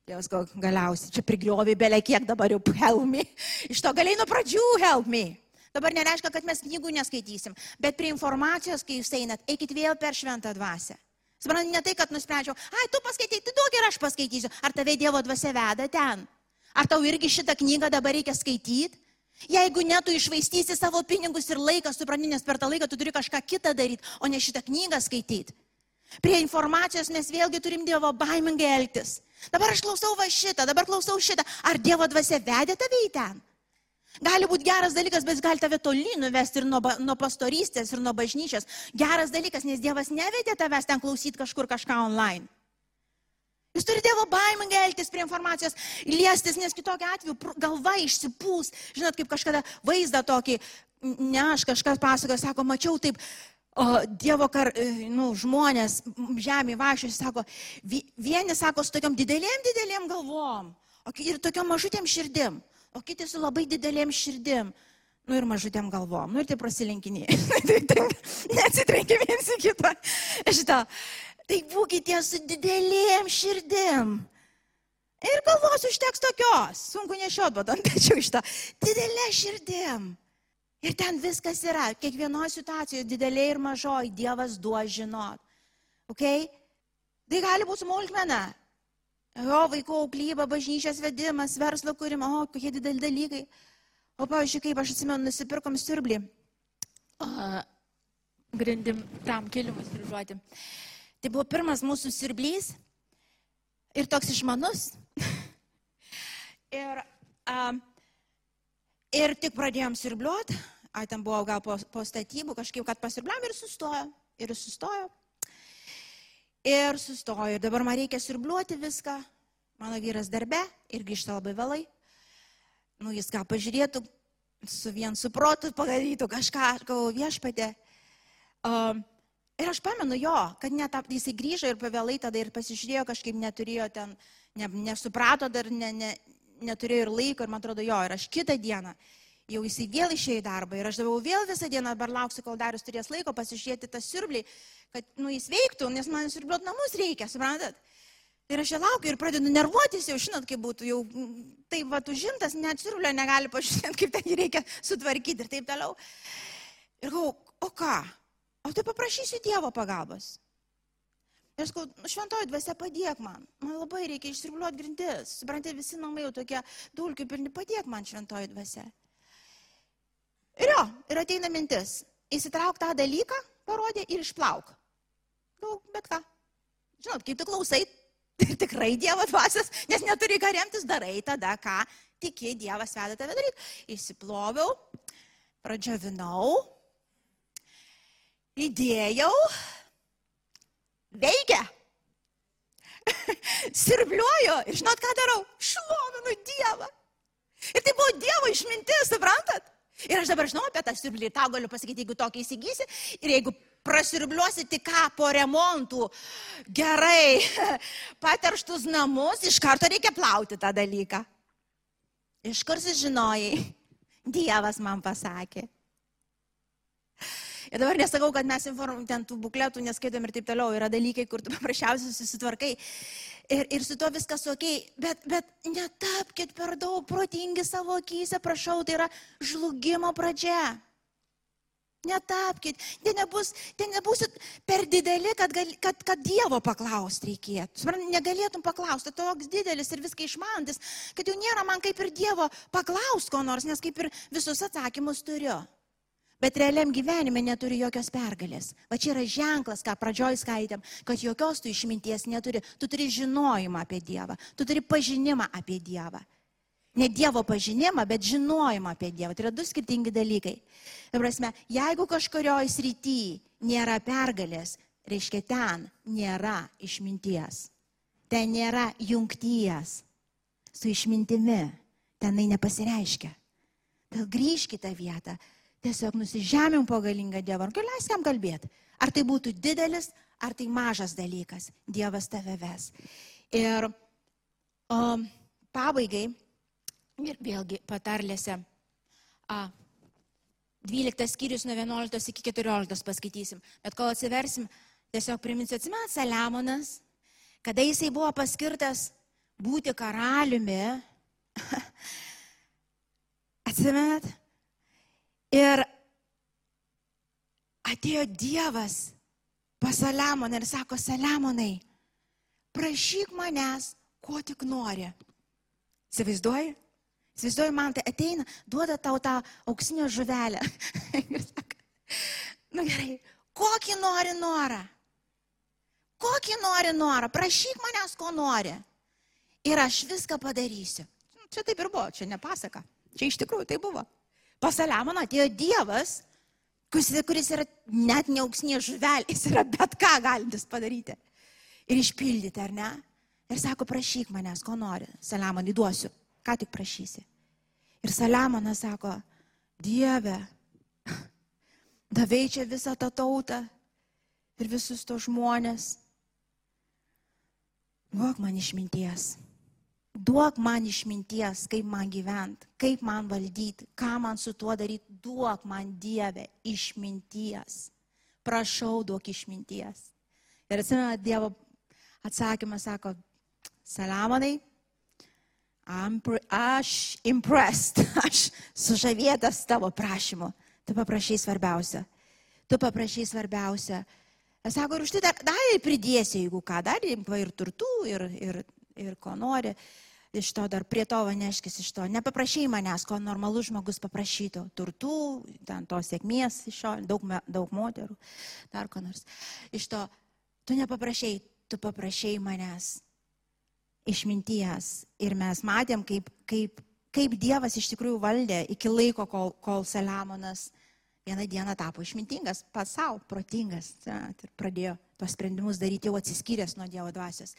Dievas gal galiausiai čia prigriovi belė kiek dabar jau help me. Iš to galiai nuo pradžių help me. Dabar nereiškia, kad mes knygų neskaitysim, bet prie informacijos, kai jūs einat, eikit vėl per šventą dvasę. Suprantate, ne tai, kad nusprendžiau, ai, tu paskaitai, tu duok ir aš paskaitysiu. Ar tave Dievo dvasia veda ten? Ar tau irgi šitą knygą dabar reikia skaityti? Jeigu ne, tu išvaistysi savo pinigus ir laiką, supranti, nes per tą laiką tu turi kažką kitą daryti, o ne šitą knygą skaityti. Prie informacijos mes vėlgi turim Dievo baimingai elgtis. Dabar aš klausau va šitą, dabar klausau šitą. Ar Dievo dvasia vedė tave į ten? Gali būti geras dalykas, bet jis gali tave toli nuvesti ir nuo, nuo pastorystės, ir nuo bažnyčios. Geras dalykas, nes Dievas nevedė tavęs ten klausyti kažkur kažką online. Jūs turite Dievo baimingai elgtis prie informacijos, liestis, nes kitokiu atveju galva išsipūs. Žinot, kaip kažkada vaizdą tokį, ne aš kažkas pasakoja, sako, mačiau taip, o, Dievo kar, e, nu, žmonės žemė vašius, sako, vieni sako su tokiam didelėm, didelėm galvom, o ir tokiam mažutėm širdim o kiti su labai didelėm širdim. Nu ir mažutėm galvom, nu ir tai prasilenkiniai. Neatsitrenkia viens į kitą. Šitą. Tai būkite su didelėm širdim. Ir galvos užteks tokios. Sunku nešiot, bet ant pečių iš to. Didelė širdim. Ir ten viskas yra. Kiekvienoje situacijoje, didelė ir mažoji, Dievas duos žinot. Ok? Tai gali būti smulkmena. Jo, vaikų auklyba, bažnyčios vedimas, verslo kūrimo, o kokie dideli dalykai. O, pavyzdžiui, kaip aš atsimenu, nusipirkom siurblį. Uh, grindim tam kilimus prižuoti. Tai buvo pirmas mūsų siurblys ir toks išmanus. ir, uh, ir tik pradėjom siurbliuoti, ai ten buvo gal po, po statybų kažkaip, kad pasirbliam ir sustojo. Ir sustojo. Ir sustojo. Ir dabar man reikia sirbliuoti viską. Mano vyras darbe ir grįžta labai vėlai. Nu, jis ką pažiūrėtų, su vien suprotu padarytų kažką, galvoju, viešpatė. Um, ir aš pamenu jo, kad net jisai grįžo ir pavėlai tada ir pasižiūrėjo, kažkaip neturėjo ten, ne, nesuprato dar, ne, ne, neturėjo ir laiko ir man atrodo jo. Ir aš kitą dieną jau jisai vėl išėjo į darbą ir aš daviau vėl visą dieną, dabar lauksiu, kol Darius turės laiko pasižiūrėti tą siurblį, kad nu, jis veiktų, nes man siurbliuot namus reikia, suprantat? Ir aš čia laukiu ir pradedu nervuotis, jau žinot, kaip būtų, jau taip va užimtas, net siurblio negali pažiūrėti, kaip ten jį reikia sutvarkyti ir taip toliau. Ir galvoju, o ką? O tai paprašysiu Dievo pagalbos. Ir sakau, nu, šventoji dvasia padėk man, man labai reikia išsirbliuoti grindis, suprantate, visi namai jau tokie dulkių pilni, padėk man šventoji dvasia. Ir jo, ir ateina mintis, įsitrauk tą dalyką, parodė ir išplauk. Nu, bet ką. Žinot, kaip tu klausai, tai tikrai Dievo dvasias, nes neturi ką remtis, darai tada, ką tiki Dievas veda tave daryti. Įsiploviau, pradžiavinau, įdėjau, veikia. Sirbliuoju ir žinot, ką darau? Šlovinu Dievą. Ir tai buvo Dievo išmintis, suprantat? Ir aš dabar žinau apie tą siurblį, tau galiu pasakyti, jeigu tokį įsigysi ir jeigu prasirbliuosi tik ką po remontų, gerai paterštus namus, iš karto reikia plauti tą dalyką. Iš kur sužinojai? Dievas man pasakė. Ir dabar nesakau, kad mes inform, ten tų bukletų neskaitom ir taip toliau. Yra dalykai, kur tu paprasčiausiai susitvarkai. Ir, ir su to viskas ok, bet, bet netapkite per daug protingi savo akise, prašau, tai yra žlugimo pradžia. Netapkite, ten, nebus, ten nebusit per dideli, kad, gal, kad, kad Dievo paklausti reikėtų. Negalėtum paklausti, toks didelis ir viską išmantis, kad jau nėra man kaip ir Dievo paklausti ko nors, nes kaip ir visus atsakymus turiu bet realiam gyvenime neturi jokios pergalės. Va čia yra ženklas, ką pradžioj skaitėm, kad jokios tu išminties neturi. Tu turi žinojimą apie Dievą, tu turi pažinimą apie Dievą. Ne Dievo pažinimą, bet žinojimą apie Dievą. Tai yra du skirtingi dalykai. Prasme, jeigu kažkurioje srityje nėra pergalės, reiškia ten nėra išminties. Ten nėra jungties su išmintimi. Tenai nepasireiškia. Tad grįžkite vietą, Tiesiog nusižemėm po galingą Dievą. Ar leisk jam kalbėti? Ar tai būtų didelis, ar tai mažas dalykas. Dievas tave ves. Ir o, pabaigai, ir vėlgi patarlėse, a, 12 skyrius nuo 11 iki 14 paskaitysim. Bet kol atsiversim, tiesiog priminsiu, atsimenat, Saliamonas, kada jisai buvo paskirtas būti karaliumi, atsimenat, ir atėjo Dievas pas Saliamoną ir sako, Saliamonai, prašyk manęs, ko tik nori. Įsivaizduoji? Įsivaizduoju, man tai ateina, duoda tau tą auksinio žuvelę. nu gerai, kokį nori norą? Kokį nori norą? Prašyk manęs, ko nori. Ir aš viską padarysiu. Čia taip ir buvo, čia nepasaka. Čia iš tikrųjų tai buvo. Pasaliamoną atėjo Dievas, kuris, yra net ne auksnė žuvelė, jis yra bet ką galintis padaryti. Ir išpildyti, ar ne? Ir sako, prašyk manęs, ko nori. Saliamonai duosiu ką tik prašysi. Ir Saliamonas sako, Dieve, davai čia visą tą tautą ir visus tos žmonės. Duok man išminties. Duok man išminties, kaip man gyventi, kaip man valdyti, ką man su tuo daryti. Duok man Dieve išminties. Prašau, duok išminties. Ir atsimena, Dievo atsakymas sako, Saliamonai, Aš impressed, aš sužavėtas tavo prašymu. Tu paprašai svarbiausia. Tu paprašai svarbiausia. Aš sako, ir už tai dar, dar pridėsi, jeigu ką, dar ir turtų, ir, ir, ir ko nori. Iš to dar prie to vaneškis iš to. Nepaprašai manęs, ko normalus žmogus paprašytų. Turtų, ten to sėkmės iš to, daug, daug moterų, dar ko nors. Iš to, tu nepaprašai, tu paprašai manęs išminties. Ir mes matėm, kaip, kaip, kaip Dievas iš tikrųjų valdė iki laiko, kol, kol Saliamonas vieną dieną tapo išmintingas, pats savo, protingas ir pradėjo tos sprendimus daryti jau atsiskyręs nuo Dievo dvasios.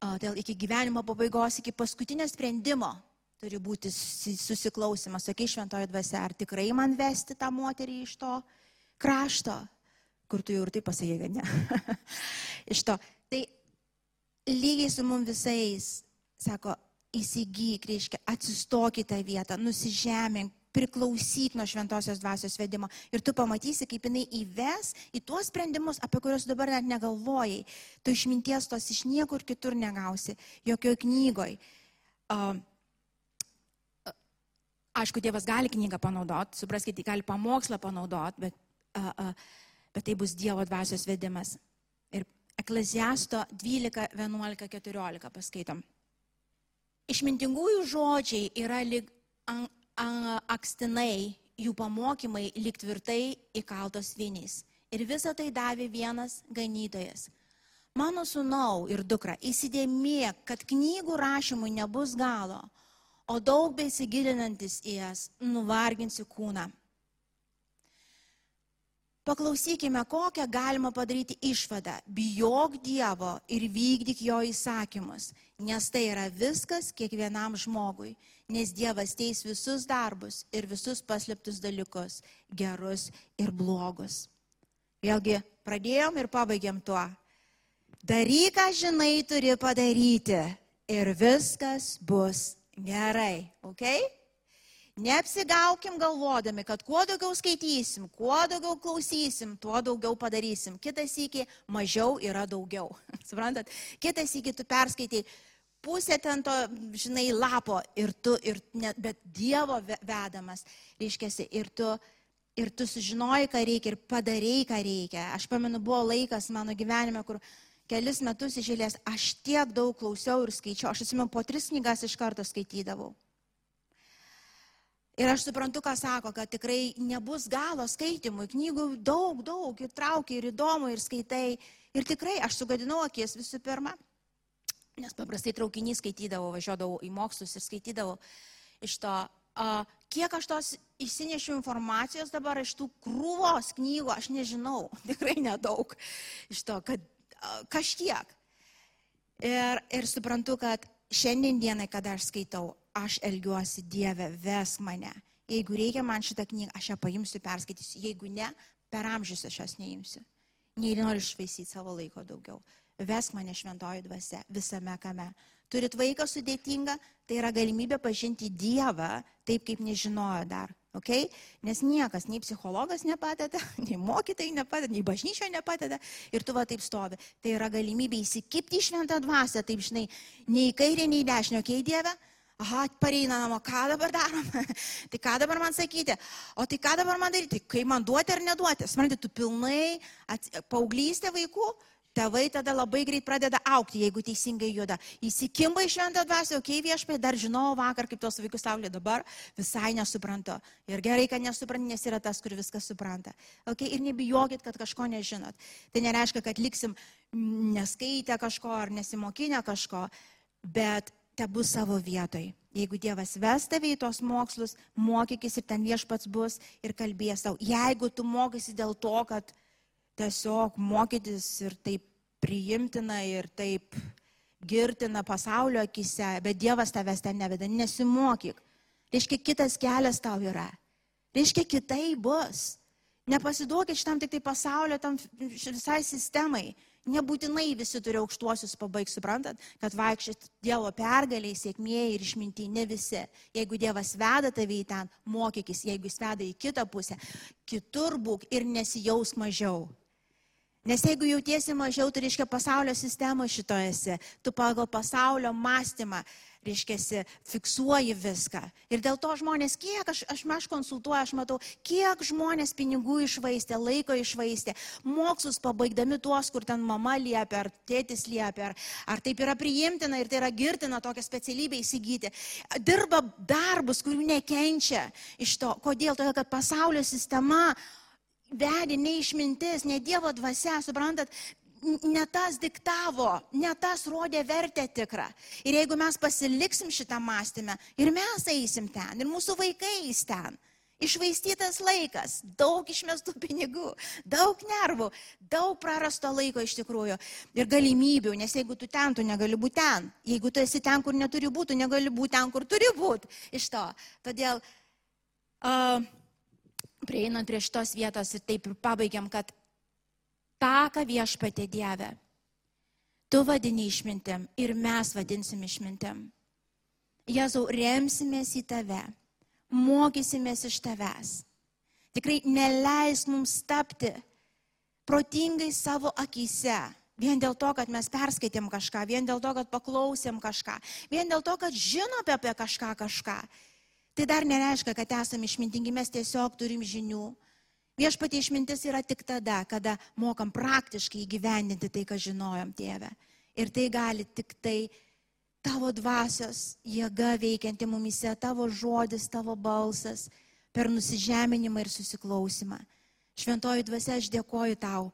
Todėl iki gyvenimo pabaigos, iki paskutinio sprendimo turi būti susiklausimas, sakai šventojo dvasia, ar tikrai man vesti tą moterį iš to krašto, kur tu jau ir tai pasakė, kad ne. iš to. Tai lygiai su mum visais, sako, įsigyk, reiškia, atsistok į tą vietą, nusižemink, priklausyk nuo šventosios dvasios vedimo. Ir tu pamatysi, kaip jinai įves į tuos sprendimus, apie kuriuos dabar net negalvojai. Tu išminties tos iš niekur kitur negausi, jokioje knygoje. Uh, aišku, Dievas gali knygą panaudoti, supraskite, gali pamokslą panaudoti, bet, uh, uh, bet tai bus Dievo dvasios vedimas. Ekleziasto 12, 11, 14 paskaitom. Išmintingųjų žodžiai yra lyg akstinai, jų pamokymai lyg tvirtai įkaltos viniais. Ir visą tai davė vienas ganytojas. Mano sunau ir dukra, įsidėmėk, kad knygų rašymui nebus galo, o daug besigilinantis į jas nuvarginsi kūną. Paklausykime, kokią galima padaryti išvadą. Bijok Dievo ir vykdyk jo įsakymus, nes tai yra viskas kiekvienam žmogui, nes Dievas teis visus darbus ir visus paslėptus dalykus, gerus ir blogus. Vėlgi, pradėjom ir pabaigiam tuo. Daryk, ką žinai, turi padaryti ir viskas bus gerai, ok? Neapsigaukim galvodami, kad kuo daugiau skaitysim, kuo daugiau klausysim, tuo daugiau padarysim. Kitas iki mažiau yra daugiau. Suprantat? Kitas iki tu perskaitai pusę ten to, žinai, lapo ir tu, ir net, bet Dievo vedamas, reiškia, ir tu, ir tu sužinoji, ką reikia, ir padarėjai, ką reikia. Aš pamenu, buvo laikas mano gyvenime, kur kelis metus išėlės aš tiek daug klausiau ir skaičiau. Aš atsimenu, po tris knygas iš karto skaitydavau. Ir aš suprantu, ką sako, kad tikrai nebus galo skaitimui. Knygų daug, daug, ir traukia, ir įdomu, ir skaitai. Ir tikrai aš sugadinau akis visų pirma, nes paprastai traukinį skaitydavau, važiuodavau į mokslus ir skaitydavau iš to, uh, kiek aš tos įsinešiu informacijos dabar iš tų krūvos knygų, aš nežinau, tikrai nedaug iš to, kad uh, kažkiek. Ir, ir suprantu, kad šiandien dienai, kada aš skaitau, aš elgiuosi Dieve, ves mane. Jeigu reikia man šitą knygą, aš ją paimsiu, perskaitysiu. Jeigu ne, per amžius aš jos neimsiu. Nei noriu išvaisyti savo laiko daugiau. Vesk mane šventoji dvasia visame kame. Turit vaiką sudėtingą, tai yra galimybė pažinti Dievą taip, kaip nežinojo dar. Okay? Nes niekas, nei psichologas nepadeda, nei mokytojai nepadeda, nei bažnyčioje nepadeda ir tu va taip stovi. Tai yra galimybė įsikipti į šventą dvasę, taip žinai, nei į kairę, nei į dešinę, okei okay, Dieve, Aha, pareina namo, ką dabar darom? tai ką dabar man sakyti? O tai ką dabar man daryti? Kai man duoti ar neduoti? Suprantate, tu pilnai ats... paauglystė vaikų, tėvai tada labai greit pradeda aukti, jeigu teisingai juda. Įsikimba į šventą dvasę, okei okay, viešpai, dar žinau vakar, kaip tos vaikus saulė dabar, visai nesuprantu. Ir gerai, kad nesuprantu, nes yra tas, kur viską supranta. Okay? Ir nebijokit, kad kažko nežinot. Tai nereiškia, kad liksim neskaitę kažko ar nesimokinę kažko, bet te bus savo vietoj. Jeigu Dievas ves tave į tos mokslus, mokykis ir ten viešpats bus ir kalbės tau. Jeigu tu mokysi dėl to, kad tiesiog mokytis ir taip priimtina ir taip girtina pasaulio akise, bet Dievas tavęs ten neveda, nesimokyk. Reiškia, kitas kelias tau yra. Reiškia, kitai bus. Nepasiduokit šitam tik tai pasaulio, tam visai sistemai. Nebūtinai visi turi aukštuosius pabaigti, suprantat, kad vaikščiat Dievo pergaliai, sėkmėjai ir išminti, ne visi. Jeigu Dievas veda tave į ten, mokykis, jeigu jis veda į kitą pusę, kitur būk ir nesijaus mažiau. Nes jeigu jautiesi mažiau, tai reiškia pasaulio sistemo šitoje esi, tu pagal pasaulio mąstymą reiškia, fiksuoji viską. Ir dėl to žmonės, kiek aš, aš, aš konsultuoju, aš matau, kiek žmonės pinigų išvaistė, laiko išvaistė, mokslus pabaigdami tuos, kur ten mama liepia, ar tėtis liepia, ar, ar taip yra priimtina ir tai yra girtina tokią specialybę įsigyti. Dirba darbus, kurių nekenčia iš to. Kodėl? Todėl, kad pasaulio sistema vedė ne išmintis, ne Dievo dvasia, suprantat, ne tas diktavo, ne tas rodė vertę tikrą. Ir jeigu mes pasiliksim šitą mąstymę, ir mes eisim ten, ir mūsų vaikai eis ten. Išvaistytas laikas, daug išmestų pinigų, daug nervų, daug prarasto laiko iš tikrųjų ir galimybių, nes jeigu tu ten, tu negali būti ten. Jeigu tu esi ten, kur neturi būti, negali būti ten, kur turi būti. Iš to. Todėl, uh, prieinant prie šitos vietos ir taip ir pabaigiam, kad tą, ką viešpatė Dieve. Tu vadini išmintim ir mes vadinsim išmintim. Jėzau, remsimės į tave, mokysimės iš tavęs. Tikrai neleis mums tapti protingai savo akise. Vien dėl to, kad mes perskaitėm kažką, vien dėl to, kad paklausėm kažką, vien dėl to, kad žinom apie kažką kažką. Tai dar nereiškia, kad esame išmintingi, mes tiesiog turim žinių Viešpatie išmintis yra tik tada, kada mokam praktiškai įgyvendinti tai, ką žinojom, tėve. Ir tai gali tik tai tavo dvasios jėga veikianti mumise, tavo žodis, tavo balsas per nusižeminimą ir susiklausimą. Šventoji dvasia, aš dėkoju tau,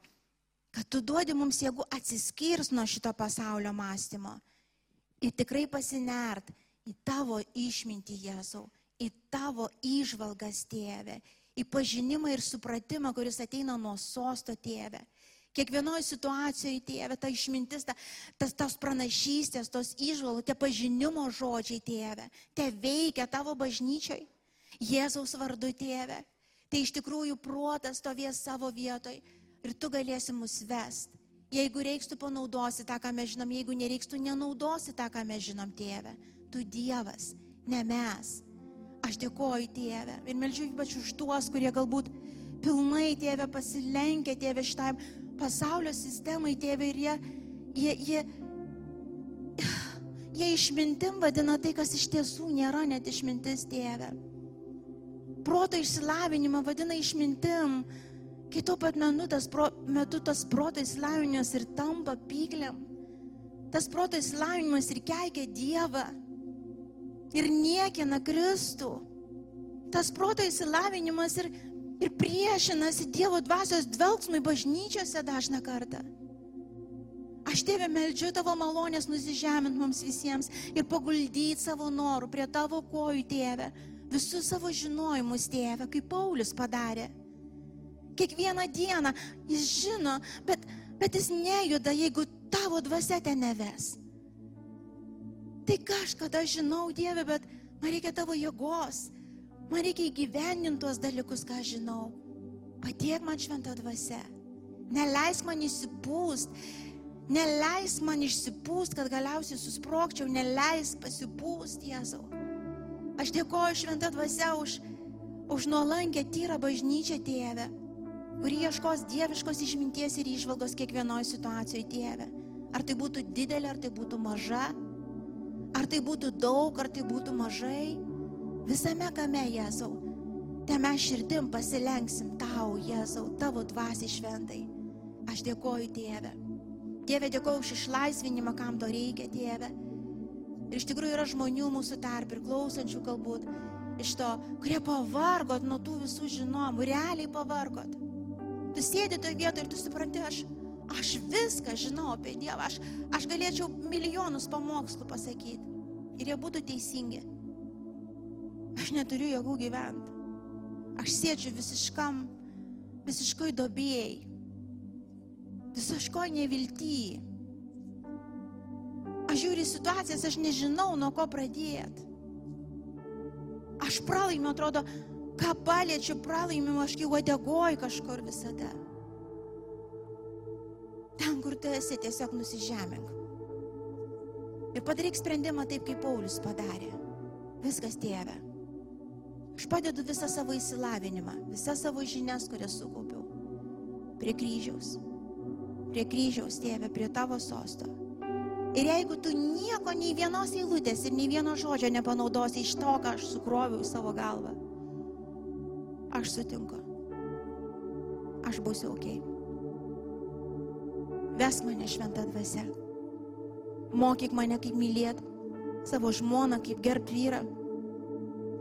kad tu duodi mums jėgų atsiskirs nuo šito pasaulio mąstymo ir tikrai pasinert į tavo išmintį, Jėzau, į tavo išvalgas, tėve, į pažinimą ir supratimą, kuris ateina nuo sosto tėvė. Kiekvienoje situacijoje, tėvė, ta išmintis, ta, tas, tos pranašystės, tos išvalgos, tie pažinimo žodžiai, tėvė, te veikia tavo bažnyčiai, Jėzaus vardu, tėvė. Tai iš tikrųjų protas stovės savo vietoj ir tu galėsi mus vest. Jeigu reiks, tu panaudosi tą, ką mes žinom, jeigu nereiks, tu nenaudosi tą, ką mes žinom, tėvė. Tu Dievas, ne mes. Aš dėkoju Tėvę ir melžiu ypač už tuos, kurie galbūt pilnai Tėvę pasilenkia Tėvę šitam pasaulio sistemai Tėvę ir jie, jie, jie, jie išmintim vadina tai, kas iš tiesų nėra net išmintis Tėvę. Proto išsilavinimą vadina išmintim, kai tuo pat metu tas, pro, metu tas proto išsilavinimas ir tampa pyklėm. Tas proto išsilavinimas ir keikia Dievą ir niekina Kristų. Tas proto įsilavinimas ir, ir priešinasi Dievo dvasios dvelgsmui bažnyčiose dažną kartą. Aš tėvė meldžiu tavo malonės nusižemint mums visiems ir paguldyti savo norų prie tavo kojų, tėvė, visus savo žinojimus, tėvė, kaip Paulius padarė. Kiekvieną dieną jis žino, bet, bet jis nejuda, jeigu tavo dvasia ten neves. Tai kažkada žinau, Dieve, bet man reikia tavo jėgos. Man reikia įgyveninti tuos dalykus, ką žinau. Padėk man šventą dvasę. Neleis man įsipūst. Neleis man išsipūst, kad galiausiai susprokčiau. Neleis pasipūst, Jėzau. Aš dėkoju šventą dvasę už, už nuolankę tyrą bažnyčią, tėvę, kuri ieškos dieviškos išminties ir išvalgos kiekvienoje situacijoje, tėvė. Ar tai būtų didelė, ar tai būtų maža, ar tai būtų daug, ar tai būtų mažai. Visame kame, Jėzau, te mes širdim pasilenksim tau, Jėzau, tavo dvasiai šventai. Aš dėkoju, Tėve. Tėve, dėkoju už išlaisvinimą, kam to reikia, Tėve. Ir iš tikrųjų yra žmonių mūsų tarp ir klausančių galbūt iš to, kurie pavargot nuo tų visų žinomų, realiai pavargot. Tu sėdi toje vietoje ir tu supranti, aš, aš viską žinau apie Dievą, aš, aš galėčiau milijonus pamokslų pasakyti ir jie būtų teisingi. Aš neturiu jėgų gyventi. Aš sėdžiu visiškam, visiškoj dobėjai. Visiškoj neviltyje. Aš žiūriu situacijas, aš nežinau, nuo ko pradėti. Aš pralaimiu, atrodo, ką paliečiu, pralaimiu, aš kai uodegoj kažkur visada. Ten, kur tu esi, tiesiog nusižemink. Ir padaryk sprendimą taip, kaip Paulius padarė. Viskas tėve. Aš padedu visą savo įsilavinimą, visas savo žinias, kurias sukaupiau. Prie kryžiaus. Prie kryžiaus, tėve, prie tavo sosto. Ir jeigu tu nieko, nei vienos eilutės ir nei vieno žodžio nepanaudosi iš to, ką aš sukroviau į savo galvą, aš sutinku. Aš būsiu ok. Ves mane šventą dvasę. Mokyk mane kaip mylėti savo žmoną, kaip gerb vyrą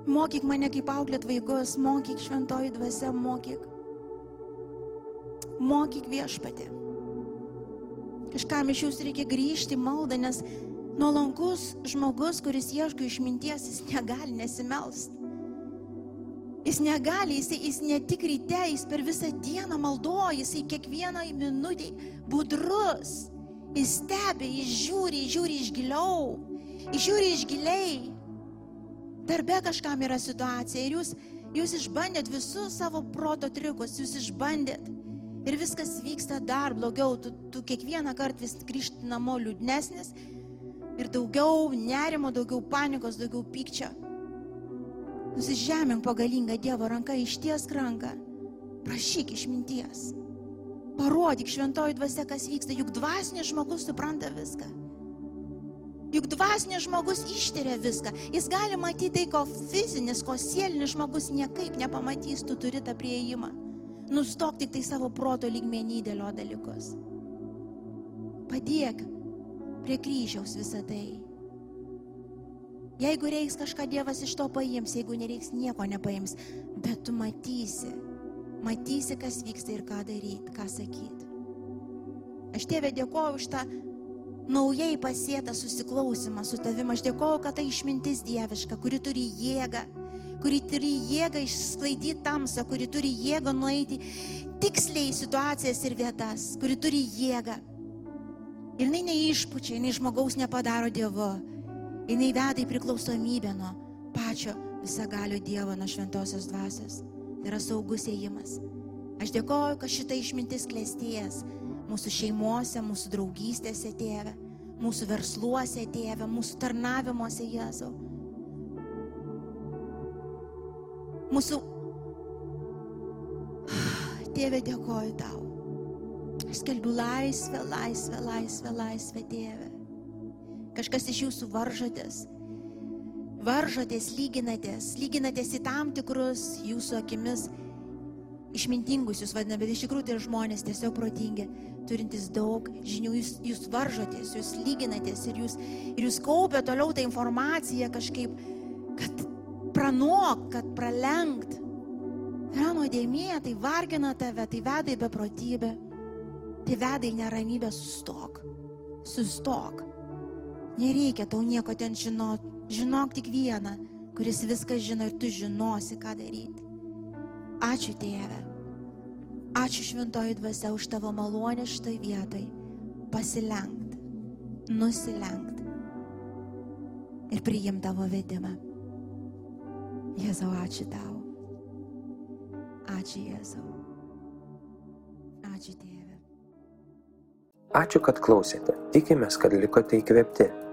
Mokyk mane kaip auklėt vaikus, mokyk šventoji dvasia, mokyk. Mokyk viešpatį. Kažkam iš jūsų reikia grįžti maldą, nes nuolankus žmogus, kuris ieško išminties, jis negali nesimelst. Jis negali, jis, jis ne tik ryte, jis per visą dieną maldoja, jis kiekvieną minutę budrus. Jis stebi, jis žiūri, jis žiūri iš giliau, jis žiūri iš giliai. Darbe kažkam yra situacija ir jūs, jūs išbandėt visus savo proto triukus, jūs išbandėt. Ir viskas vyksta dar blogiau, tu, tu kiekvieną kartą vis grįžti namo liūdnesnis ir daugiau nerimo, daugiau panikos, daugiau pykčio. Nusižemink pagalingą Dievo ranką, išties ranką, prašyk išminties. Parodyk šventoji dvasia, kas vyksta, juk dvasinis žmogus supranta viską. Juk dvasinis žmogus ištiria viską. Jis gali matyti tai, ko fizinis, ko sielinis žmogus niekaip nepamatys, tu turi tą prieimą. Nustok tik tai savo proto lygmenį dėlio dalykus. Padėk prie kryžiaus visą tai. Jeigu reiks kažką Dievas iš to paims, jeigu nereiks nieko nepaims, bet tu matysi, matysi, kas vyksta ir ką daryti, ką sakyti. Aš tėvė dėkoju už tą naujai pasėtą susiklausimą su tavim. Aš dėkoju, kad tai išmintis dieviška, kuri turi jėgą, kuri turi jėgą išsklaidyti tamsą, kuri turi jėgą nueiti tiksliai situacijas ir vietas, kuri turi jėgą. Ir jinai neišpučia, jinai žmogaus nepadaro Dievu. Jinai veda į priklausomybę nuo pačio visagalio Dievo, nuo šventosios dvasios. Yra saugus ėjimas. Aš dėkoju, kad šita išmintis klėsties mūsų šeimuose, mūsų draugystėse, tėve, mūsų versluose, tėve, mūsų tarnavimuose, Jėzau. Mūsų... Tėve, dėkoju tau. Aš skelbiu laisvę, laisvę, laisvę, laisvę, tėve. Kažkas iš jūsų varžotės. Varžotės, lyginatės, lyginatės į tam tikrus jūsų akimis išmintingus jūs vadina, bet iš tikrųjų tai žmonės tiesiog protingi, turintys daug žinių, jūs, jūs varžotės, jūs lyginatės ir jūs, ir jūs kaupia toliau tą informaciją kažkaip, kad pranok, kad pralenkt. Yra nuodėmė, tai vargina tave, tai veda į beprotybę, tai veda į neramybę, sustok, sustok. Nereikia tau nieko ten žinot, žinok tik vieną, kuris viską žino ir tu žinosi, ką daryti. Ačiū Tėve. Ačiū šventoji dvasia už tavo malonę šitoj vietoj. Pasilenkt, nusilenkt ir priimti tavo vedimą. Jėzau, ačiū tau. Ačiū Jėzau. Ačiū Tėve. Ačiū, kad klausėte. Tikimės, kad likote įkvėpti.